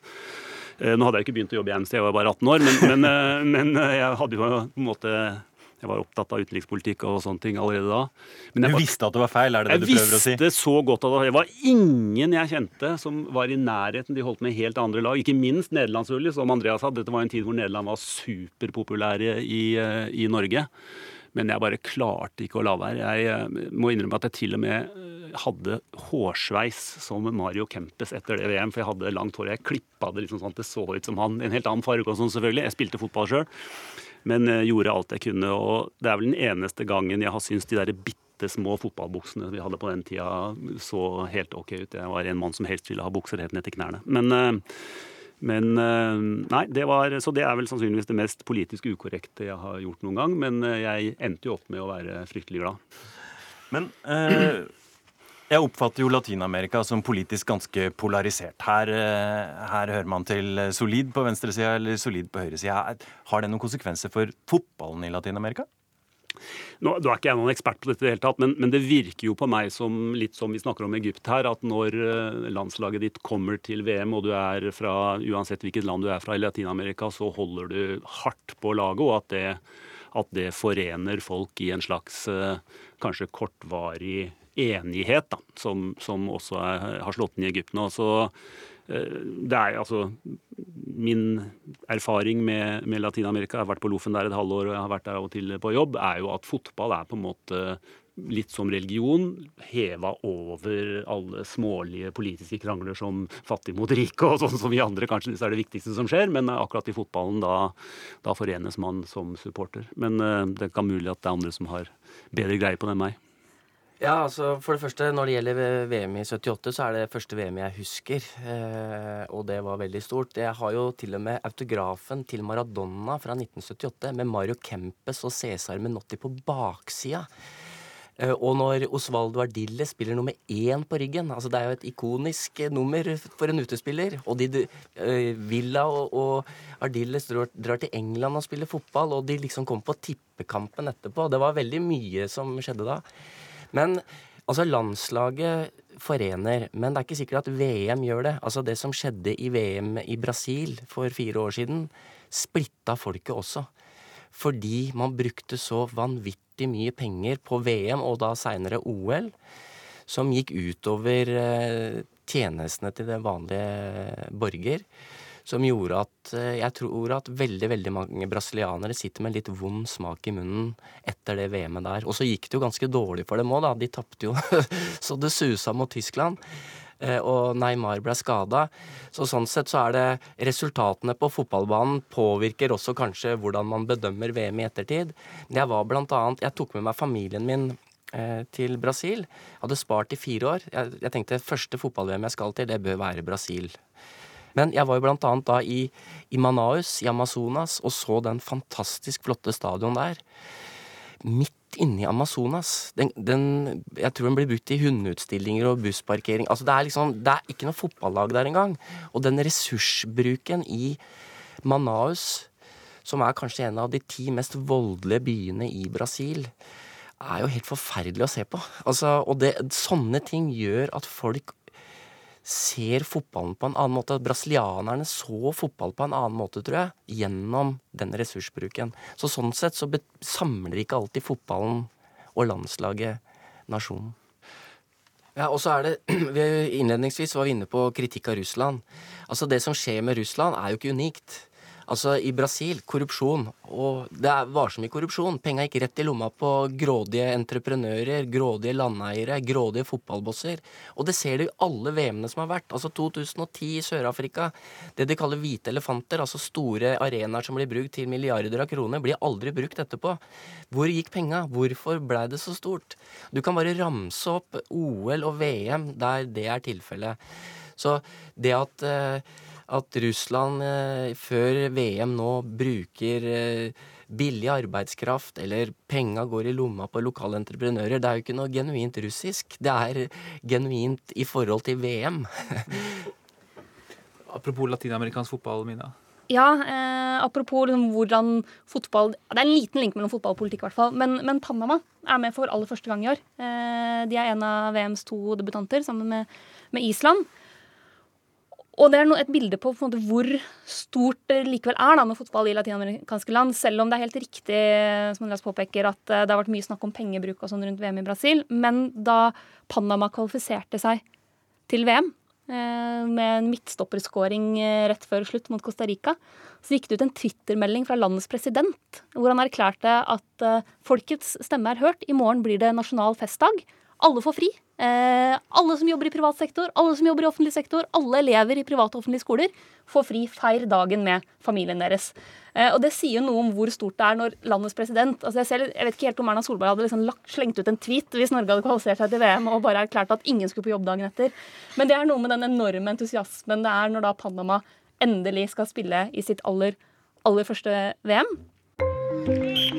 Eh, nå hadde jeg ikke begynt å jobbe i Amnesty, jeg var bare 18 år, men, men, eh, men jeg hadde jo på en måte jeg var opptatt av utenrikspolitikk og sånne ting allerede da. Men du visste at det var feil? er det det du prøver å si? Jeg visste så godt at det var ingen jeg kjente som var i nærheten. De holdt med helt andre lag. Ikke minst Nederland, som Andreas sa. Dette var en tid hvor Nederland var superpopulære i, eh, i Norge. Men jeg bare klarte ikke å la være. Jeg eh, må innrømme at jeg til og med eh, hadde hårsveis som Mario Kempes etter det VM. For jeg hadde langt hår. Jeg klippa det liksom sånn at det så ut som han. En helt annen farge og sånn, selvfølgelig. Jeg spilte fotball sjøl. Men eh, gjorde alt jeg kunne. Og det er vel den eneste gangen jeg har syntes de der bitte små fotballbuksene vi hadde på den tida, så helt OK ut. Jeg var en mann som helst ville ha bukser helt ned til knærne. Men, eh, men eh, Nei, det var Så det er vel sannsynligvis det mest politisk ukorrekte jeg har gjort noen gang. Men jeg endte jo opp med å være fryktelig glad. Men eh, jeg oppfatter jo Latin-Amerika som politisk ganske polarisert. Her, eh, her hører man til solid på venstresida eller solid på høyresida. Har det noen konsekvenser for fotballen i Latin-Amerika? Nå, nå, er ikke jeg noen ekspert på dette, det hele tatt, men, men, det virker jo på meg som litt som vi snakker om Egypt her, at når eh, landslaget ditt kommer til VM, og du er fra uansett hvilket land du er fra i Latin-Amerika, så holder du hardt på laget, og at det, at det forener folk i en slags eh, kanskje kortvarig enighet, da, som, som også er, har slått inn i Egypt nå. Så eh, det er altså Min erfaring med, med Latin-Amerika, jeg har vært på Loffen der et halvår og jeg har vært der av og til på jobb, er jo at fotball er på en måte litt som religion, heva over alle smålige politiske krangler som fattig mot rike og sånn som vi andre kanskje syns er det viktigste som skjer, men akkurat i fotballen da, da forenes man som supporter. Men uh, det kan mulig at det er andre som har bedre greie på det enn meg. Ja, altså For det første, når det gjelder VM i 78, så er det første VM jeg husker. Eh, og det var veldig stort. Jeg har jo til og med autografen til Maradona fra 1978 med Mario Kempes og Cæsar Menotti på baksida. Eh, og når Osvaldo Ardille spiller nummer én på ryggen altså Det er jo et ikonisk nummer for en utespiller. Og de, eh, Villa og, og Ardilles drar, drar, til England og spiller fotball, og de liksom kommer på tippekampen etterpå. Det var veldig mye som skjedde da. Men Altså, landslaget forener, men det er ikke sikkert at VM gjør det. Altså, det som skjedde i VM i Brasil for fire år siden, splitta folket også. Fordi man brukte så vanvittig mye penger på VM, og da seinere OL, som gikk utover eh, tjenestene til den vanlige borger som gjorde at eh, jeg tror at veldig veldig mange brasilianere sitter med litt vond smak i munnen etter det VM-et der. Og så gikk det jo ganske dårlig for dem òg, da. De tapte jo så det susa mot Tyskland. Eh, og Neymar ble skada. Så sånn sett så er det resultatene på fotballbanen påvirker også kanskje hvordan man bedømmer VM i ettertid. Jeg var blant annet Jeg tok med meg familien min eh, til Brasil. Hadde spart i fire år. Jeg, jeg tenkte første fotball-VM jeg skal til, det bør være Brasil. Men jeg var jo blant annet da i, i Manaus i Amazonas og så den fantastisk flotte stadion der. Midt inne i Amazonas. Den, den, jeg tror den blir brukt i hundeutstillinger og bussparkering. Altså det er liksom, det er ikke noe fotballag der engang. Og den ressursbruken i Manaus, som er kanskje en av de ti mest voldelige byene i Brasil, er jo helt forferdelig å se på. Altså, og det, sånne ting gjør at folk ser fotballen på en annen måte. At Brasilianerne så fotball på en annen måte, tror jeg, gjennom den ressursbruken. Så sånn sett så samler ikke alltid fotballen og landslaget nasjonen. Ja, og så er det, Innledningsvis var vi inne på kritikk av Russland. Altså Det som skjer med Russland, er jo ikke unikt. Altså, i Brasil, korrupsjon. Og det var så mye korrupsjon. Penga gikk rett i lomma på grådige entreprenører, grådige landeiere, grådige fotballbosser. Og det ser du i alle VM-ene som har vært. Altså 2010 i Sør-Afrika. Det de kaller hvite elefanter, altså store arenaer som blir brukt til milliarder av kroner, blir aldri brukt etterpå. Hvor gikk penga? Hvorfor blei det så stort? Du kan bare ramse opp OL og VM der det er tilfellet. Så det at eh, at Russland eh, før VM nå bruker eh, billig arbeidskraft, eller penga går i lomma på lokale entreprenører. Det er jo ikke noe genuint russisk. Det er genuint i forhold til VM. Apropos latinamerikansk fotball, Mina. Ja, eh, apropos liksom, hvordan fotball Det er en liten link mellom fotball og politikk, i hvert fall. Men, men, Panama er med for aller første gang i år. Eh, de er en av VMs to debutanter, sammen med, med Island. Og det er et bilde på, på måte, hvor stort det likevel er da, med fotball i latinamerikanske land. Selv om det er helt riktig som Andreas påpeker, at eh, det har vært mye snakk om pengebruk og sånn rundt VM i Brasil. Men da Panama kvalifiserte seg til VM eh, med en midtstopperskåring eh, rett før slutt mot Costa Rica, så gikk det ut en twittermelding fra landets president hvor han erklærte at folkets stemme er hørt. I morgen blir det nasjonal festdag. Alle får fri. Eh, alle som jobber i privat sektor, alle som jobber i offentlig sektor, alle elever i private og offentlige skoler får fri. Feir dagen med familien deres. Eh, og Det sier jo noe om hvor stort det er når landets president altså Jeg, ser, jeg vet ikke helt om Erna Solberg hadde liksom lagt, slengt ut en tweet hvis Norge hadde kvalifisert seg til VM og bare erklært at ingen skulle på jobb dagen etter. Men det er noe med den enorme entusiasmen det er når da Panama endelig skal spille i sitt aller, aller første VM.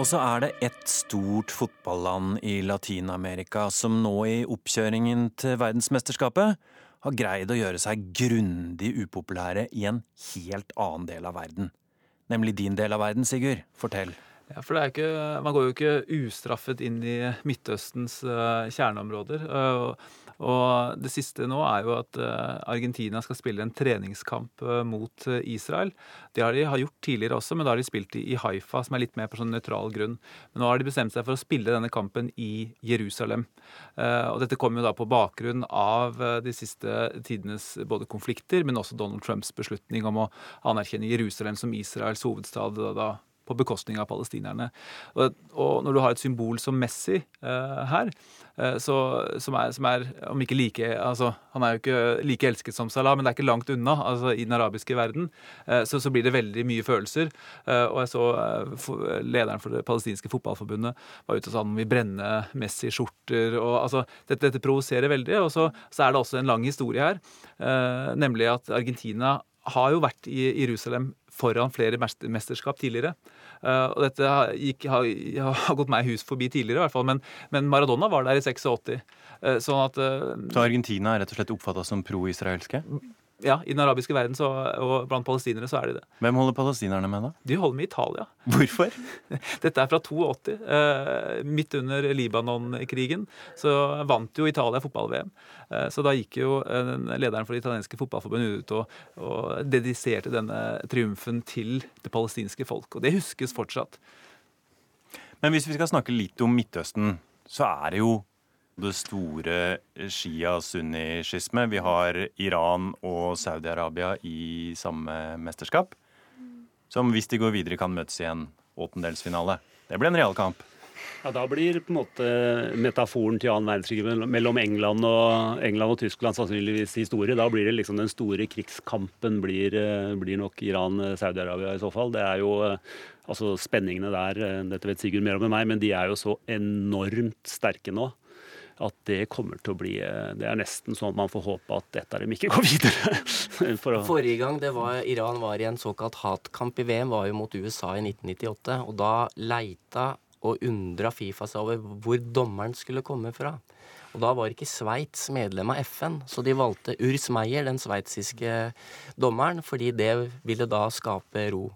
Og så er det ett stort fotballand i Latin-Amerika som nå i oppkjøringen til verdensmesterskapet har greid å gjøre seg grundig upopulære i en helt annen del av verden. Nemlig din del av verden, Sigurd. Fortell. Ja, for ikke, Man går jo ikke ustraffet inn i Midtøstens uh, kjerneområder. Uh, og det siste nå er jo at eh, Argentina skal spille en treningskamp eh, mot eh, Israel. Det har de gjort tidligere også, men da har de spilt i Haifa, som er litt mer på sånn nøytral grunn. Men nå har de bestemt seg for å spille denne kampen i Jerusalem. Og dette kommer jo da på bakgrunn av de siste tidenes både konflikter, men også Donald Trumps beslutning om å anerkjenne Jerusalem som Israels hovedstad da på bekostning av palestinerne. Og, og, når du har et symbol som Messi uh, her, uh, så, som, er, som, er, om ikke like altså, Han er jo ikke like elsket som Salah, men det er ikke langt unna altså, i den arabiske verden. Uh, så, så, blir det veldig mye følelser. og jeg så for, lederen for det palestinske fotballforbundet var ute og sa han vil brenne Messi-skjorter. og altså, Dette, dette provoserer veldig. Og så, så, er det også en lang historie her, nemlig at Argentina har jo vært i Jerusalem foran flere mesterskap tidligere. Uh, og dette gikk, har, har, gått meg hus forbi tidligere, i hvert fall, men, men Maradona var der i 86. Uh, sånn at uh, Så Argentina er rett og slett oppfatta som pro-israelske? Ja, i den arabiske verden så, og blant palestinere så er de det. Hvem holder palestinerne med, da? De holder med Italia. Hvorfor? Dette er fra 82. Eh, midt under Libanon-krigen så vant jo Italia fotball-VM. Eh, så da gikk jo eh, lederen for det italienske fotballforbundet ut og, og dediserte denne triumfen til det palestinske folk. Og det huskes fortsatt. Men hvis vi skal snakke litt om Midtøsten, så er det jo det store shia-sunni-skisme. Vi har Iran og Saudi-Arabia i samme mesterskap. Som hvis de går videre, kan møtes i en åttendelsfinale. Det blir en realkamp. Ja, Da blir på en måte metaforen til annen verdenskrig mellom England og, England og Tyskland sannsynligvis historie. Da blir det liksom den store krigskampen blir, eh, blir nok Iran-Saudi-Arabia i så fall. Det er jo eh, altså spenningene der, eh, dette vet Sigurd mer om enn meg, men de er jo så enormt sterke nå at det kommer til å bli Det er nesten sånn man får håpe at dette er dem ikke går videre. For å, Forrige gang det var, Iran var i en såkalt hatkamp i VM, var jo mot USA i 1998. Og da leita og undra Fifa seg over hvor dommeren skulle komme fra. Og da var ikke Sveits medlem av FN, så de valgte Urs Meyer, den sveitsiske dommeren, fordi det ville da skape ro.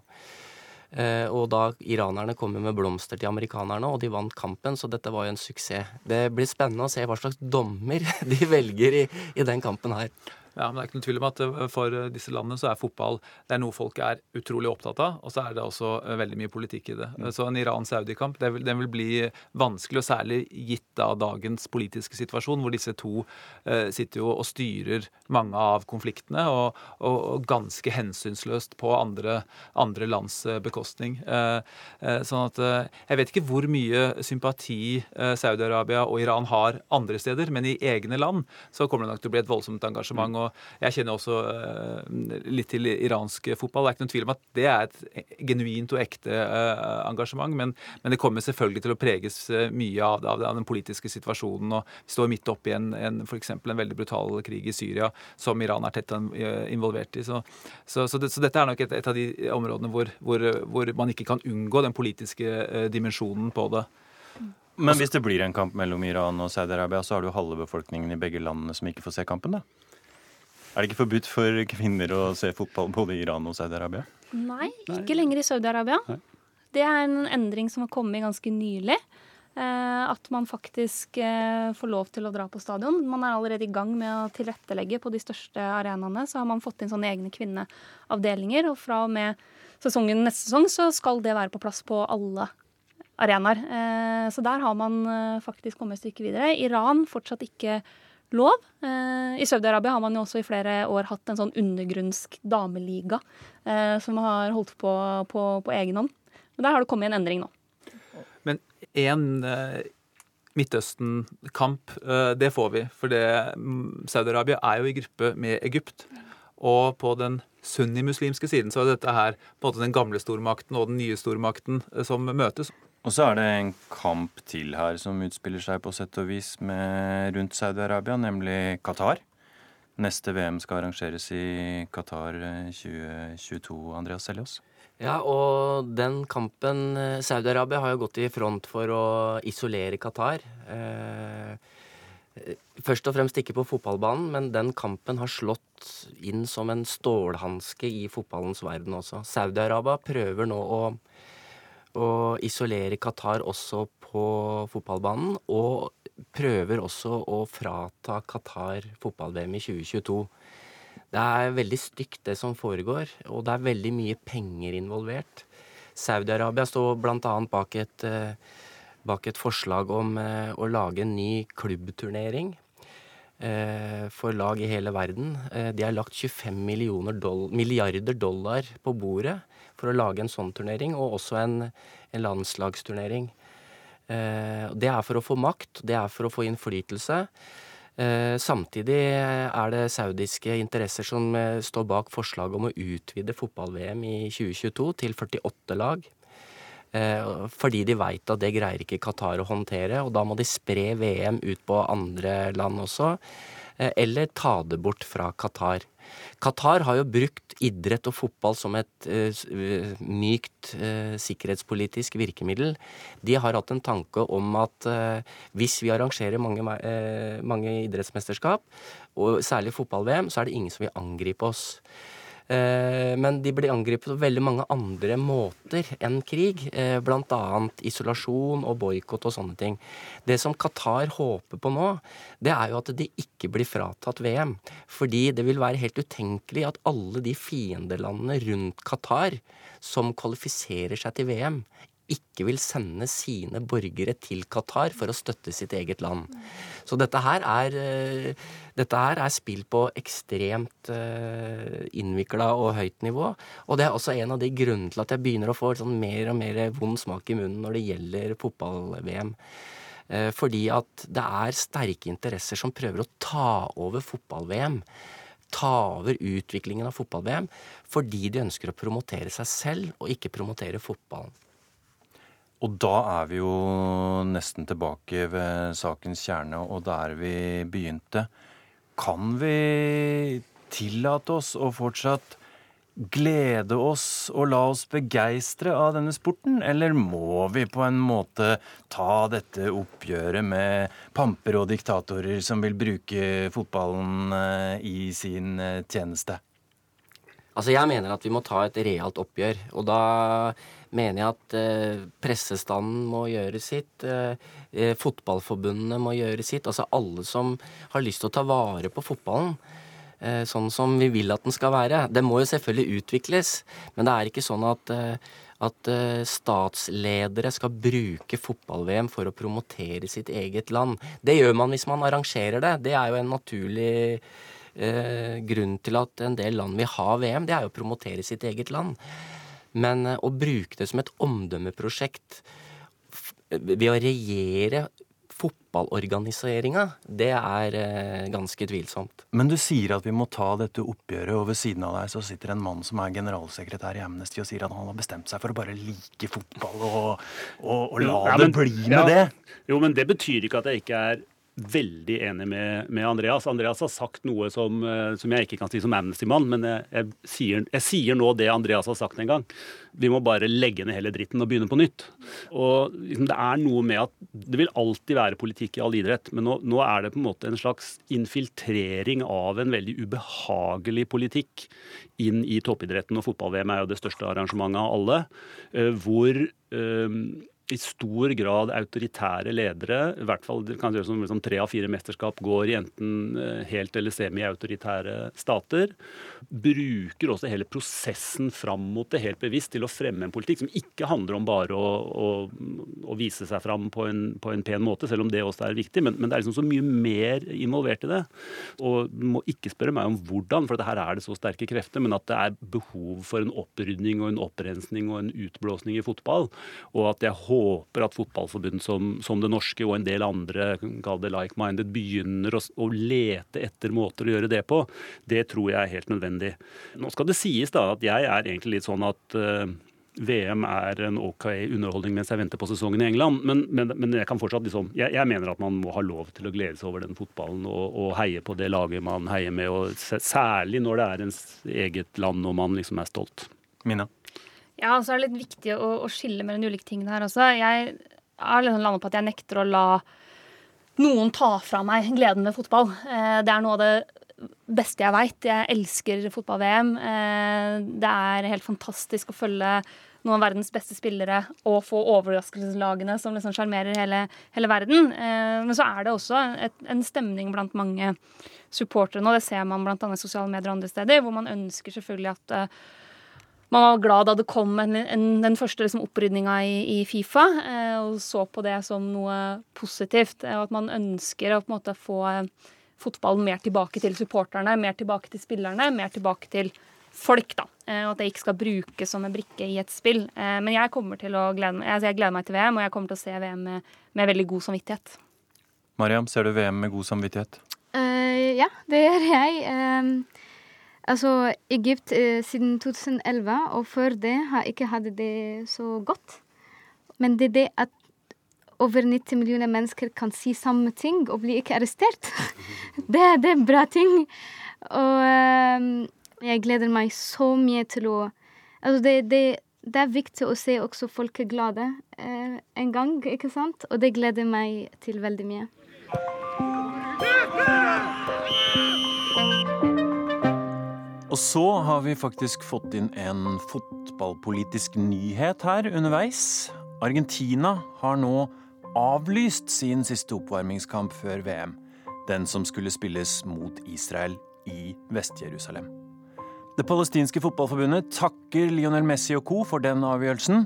Eh, og da iranerne kommer med blomster til amerikanerne, og de vant kampen, så dette var jo en suksess. Det blir spennende å se hva slags dommer de velger i, i den kampen her. Ja, men det er ikke noe tvil om at eh, For disse landene så er fotball det er noe folk er utrolig opptatt av. Og så er det også eh, veldig mye politikk i det. Så en Iran-Saudi-kamp den vil, den vil bli vanskelig, og særlig gitt da dagens politiske situasjon, hvor disse to eh, sitter jo og styrer mange av konfliktene, og, og, og ganske hensynsløst på andre, andre lands eh, bekostning. Eh, eh, sånn at Jeg vet ikke hvor mye sympati Saudi-Arabia og Iran har andre steder, men i egne land så kommer det nok til å bli et voldsomt engasjement. og jeg kjenner også uh, litt til iransk fotball. Det er ikke noen tvil om at det er et genuint og ekte uh, engasjement, men, men, det kommer selvfølgelig til å preges uh, mye av, det, av, den politiske situasjonen. og Vi står midt oppi en, en, for en veldig brutal krig i Syria som Iran er tett involvert i. Så, så, så, det, så dette er nok et, et, av de områdene hvor, hvor, hvor, man ikke kan unngå den politiske dimensjonen på det. Men hvis det blir en kamp mellom Iran og Saudi-Arabia, så har du halve befolkningen i begge landene som ikke får se kampen, da? Er det ikke forbudt for kvinner å se fotball både i Iran og Saudi-Arabia? Nei, ikke lenger i Saudi-Arabia. Det er en endring som har kommet ganske nylig. Eh, at man faktisk eh, får lov til å dra på stadion. Man er allerede i gang med å tilrettelegge på de største arenaene. Så har man fått inn sånne egne kvinneavdelinger. Og fra og med sesongen neste sesong så skal det være på plass på alle arenaer. Eh, så der har man faktisk kommet et stykke videre. Iran fortsatt ikke lov. Eh, I Saudi-Arabia har man jo også i flere år hatt en sånn undergrunnsk dameliga eh, som har holdt på, på, på egen hånd. Men der har det kommet en endring nå. Men én eh, Midtøsten-kamp, det får vi. For mm, Saudi-Arabia er jo i gruppe med Egypt. Og på den sunnimuslimske siden så er dette her på en måte den gamle stormakten og den nye stormakten som møtes. Og så er det en kamp til her som utspiller seg på sett og vis med rundt Saudi-Arabia, nemlig Qatar. Neste VM skal arrangeres i Qatar 2022, eh, Andreas Seljås. Ja, og den kampen eh, Saudi-Arabia har jo gått i front for å isolere Qatar. Eh, først og fremst ikke på fotballbanen, men den kampen har slått inn som en stålhanske i fotballens verden også. Saudi-Arabia prøver nå å å isolere Qatar også på fotballbanen, og prøver også å frata Qatar fotball-VM i 2022. Det er veldig stygt, det som foregår, og det er veldig mye penger involvert. Saudi-Arabia står bl.a. Bak, et, eh, bak et forslag om eh, å lage en ny klubbturnering eh, for lag i hele verden. De har lagt 25 doll milliarder dollar på bordet for å lage en sånn turnering, og også en, en landslagsturnering. Eh, det er for å få makt, det er for å få innflytelse. Eh, samtidig er det saudiske interesser som eh, står bak forslaget om å utvide fotball-VM i 2022 til 48 lag. Eh, fordi de veit at det greier ikke Qatar å håndtere, og da må de spre VM ut på andre land også. Eh, eller ta det bort fra Qatar. Qatar har jo brukt idrett og fotball som et uh, mykt uh, sikkerhetspolitisk virkemiddel. De har hatt en tanke om at uh, hvis vi arrangerer mange, mange idrettsmesterskap, og særlig fotball-VM, så er det ingen som vil angripe oss. Eh, Men de blir angrepet på veldig mange andre måter enn krig. Bl.a. Blant annet isolasjon og boikott og sånne ting. Det som Qatar håper på nå, det er jo at de ikke blir fratatt VM. Fordi det vil være helt utenkelig at alle de fiendelandene rundt Qatar som kvalifiserer seg til VM, ikke vil sende sine borgere til Qatar for å støtte sitt eget land. Så dette her er, eh, dette her er spill på ekstremt uh, innvikla og høyt nivå. Og det er også en av de grunnene til at jeg begynner å få sånn mer og mer vond smak i munnen når det gjelder fotball-VM. Eh, fordi at det er sterke interesser som prøver å ta over fotball-VM. Ta over utviklingen av fotball-VM fordi de ønsker å promotere seg selv og ikke promotere fotballen. Og da er vi jo nesten tilbake ved sakens kjerne og der vi begynte. Kan vi tillate oss å fortsatt glede oss og la oss begeistre av denne sporten, eller må vi på en måte ta dette oppgjøret med pamper og diktatorer som vil bruke fotballen eh, i sin eh, tjeneste? Altså, jeg mener at vi må ta et realt oppgjør. Og da mener jeg at eh, pressestanden må gjøre sitt. Eh, eh, fotballforbundene må gjøre sitt. Altså alle som har lyst til å ta vare på fotballen. Sånn som vi vil at den skal være. Det må jo selvfølgelig utvikles. Men det er ikke sånn at, at statsledere skal bruke fotball-VM for å promotere sitt eget land. Det gjør man hvis man arrangerer det. Det er jo en naturlig grunnen til at en del land vil ha VM, det er jo å promotere sitt eget land. Men eh, å bruke det som et omdømmeprosjekt ved å regjere fotballorganiseringa, det er eh, ganske tvilsomt. Men du sier at vi må ta dette oppgjøret, og ved siden av deg så sitter en mann som er generalsekretær i Amnesty og sier at han har bestemt seg for å bare like fotball og, og, og la Ja, det bli med ja. det. Jo, men det betyr ikke at jeg ikke er veldig enig med, med Andreas. Andreas har sagt noe som, eh, som jeg ikke kan si som Amnesty-mann, men jeg, jeg, sier, jeg sier nå det Andreas har sagt en gang. Vi må bare legge ned hele dritten og begynne på nytt. Og liksom, Det er noe med at det vil alltid være politikk i all idrett, men nå, nå er det på en måte en slags infiltrering av en veldig ubehagelig politikk inn i toppidretten, og fotball-VM er jo det største arrangementet av alle, eh, hvor eh, i stor grad autoritære ledere, i hvert fall kan det som liksom, tre av fire mesterskap går i enten eh, helt eller semi-autoritære stater, bruker også hele prosessen fram mot det helt bevisst til å fremme en politikk som ikke handler om bare å, å, å vise seg fram på en, på en pen måte, selv om det også er viktig, men, men det er liksom så mye mer involvert i det. Og du må ikke spørre meg om hvordan, for her er det så sterke krefter, men at det er behov for en opprydning og en opprensning og en utblåsning i fotball, og at jeg håper at fotballforbund som, som det norske og en del andre, det like-minded, begynner å, å lete etter måter å gjøre det på. Det tror jeg er helt nødvendig. Nå skal det sies da at jeg er egentlig litt sånn at uh, VM er en OK underholdning mens jeg venter på sesongen i England. Men, men, men jeg kan fortsatt liksom, jeg, jeg mener at man må ha lov til å glede seg over den fotballen og, og heie på det laget man heier med, og særlig når det er ens eget land og man liksom er stolt. Mina? Ja, så er det litt viktig å, å skille mellom de ulike tingene her også. Jeg har liksom landet på at jeg nekter å la noen ta fra meg gleden ved fotball. Eh, Det er noe av det beste jeg veit. Jeg elsker fotball-VM. Eh, Det er helt fantastisk å følge noen av verdens beste spillere og få overraskelseslagene som liksom sjarmerer hele, hele verden. Eh, Men så er det også et, en stemning blant mange supportere nå. Det ser man annet i sosiale medier og andre steder, hvor man ønsker selvfølgelig at man var glad da det kom en, en, den første liksom, opprydninga i, i Fifa, eh, og så på det som noe positivt. eh, Og at man ønsker å på en måte få eh, fotballen mer tilbake til supporterne, mer tilbake til spillerne, mer tilbake til folk. da. Eh, Og at det ikke skal brukes som en brikke i et spill. Eh, Men jeg kommer til å glede meg, altså jeg gleder meg til VM, og jeg kommer til å se VM med, med veldig god samvittighet. Mariam, ser du VM med god samvittighet? Uh, ja, det gjør jeg. Ehm, altså, Egypt eh, siden 2011, og før det har ikke hatt det så godt. Men det er det at over 90 millioner mennesker kan si samme ting og bli ikke arrestert. det, det er en bra ting. Og eh, jeg gleder meg så mye til å Altså, det, det, det er viktig å se også folk er glade eh, en gang, ikke sant? Og det gleder meg til veldig mye. Og så har vi faktisk fått inn en fotballpolitisk nyhet her underveis. Argentina har nå avlyst sin siste oppvarmingskamp før VM. Den som skulle spilles mot Israel i Vest-Jerusalem. Det palestinske fotballforbundet takker Lionel Messi og co. for den avgjørelsen.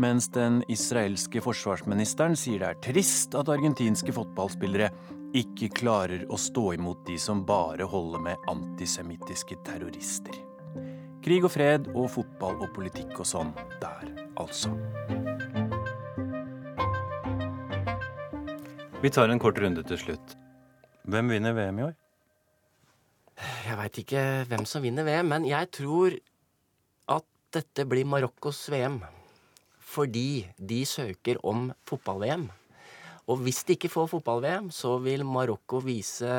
Mens den israelske forsvarsministeren sier det er trist at argentinske fotballspillere ikke klarer å stå imot de som bare holder med antisemittiske terrorister. Krig og fred og fotball og politikk og sånn der, altså. Vi tar en kort runde til slutt. Hvem vinner VM i år? Jeg veit ikke hvem som vinner VM, men jeg tror at dette blir Marokkos VM. Fordi de søker om fotball-VM. Og hvis de ikke får fotball-VM, så vil Marokko vise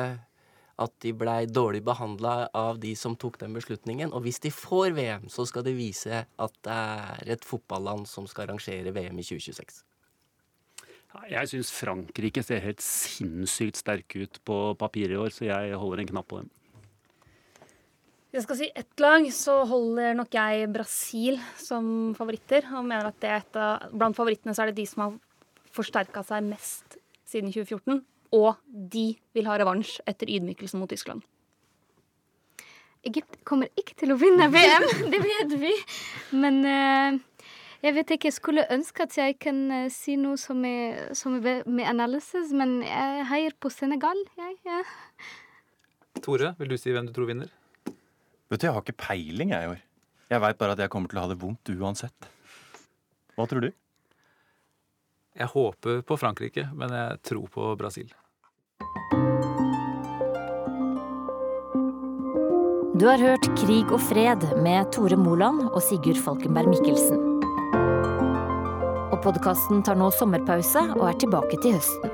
at de blei dårlig behandla av de som tok den beslutningen. Og hvis de får VM, så skal de vise at det er et fotballand som skal arrangere VM i 2026. Jeg syns Frankrike ser helt sinnssykt sterke ut på papiret i år, så jeg holder en knapp på dem. Hvis jeg skal si ett lag, så holder nok jeg Brasil som favoritter. Og mener at det er et av, blant favorittene så er det de som har forsterka seg mest siden 2014. Og de vil ha revansj etter ydmykelsen mot Tyskland. Egypt kommer ikke til å vinne VM, det vet vi. Men uh, jeg vet ikke, jeg skulle ønske at jeg kan uh, si noe som er, som er med analysis, men jeg heier på Senegal, jeg. Ja. Tore, vil du si hvem du tror vinner? Vet du, Jeg har ikke peiling jeg i år. Jeg veit bare at jeg kommer til å ha det vondt uansett. Hva tror du? Jeg håper på Frankrike, men jeg tror på Brasil. Du har hørt Krig og fred med Tore Moland og Sigurd Falkenberg Mikkelsen. Og podkasten tar nå sommerpause og er tilbake til høsten.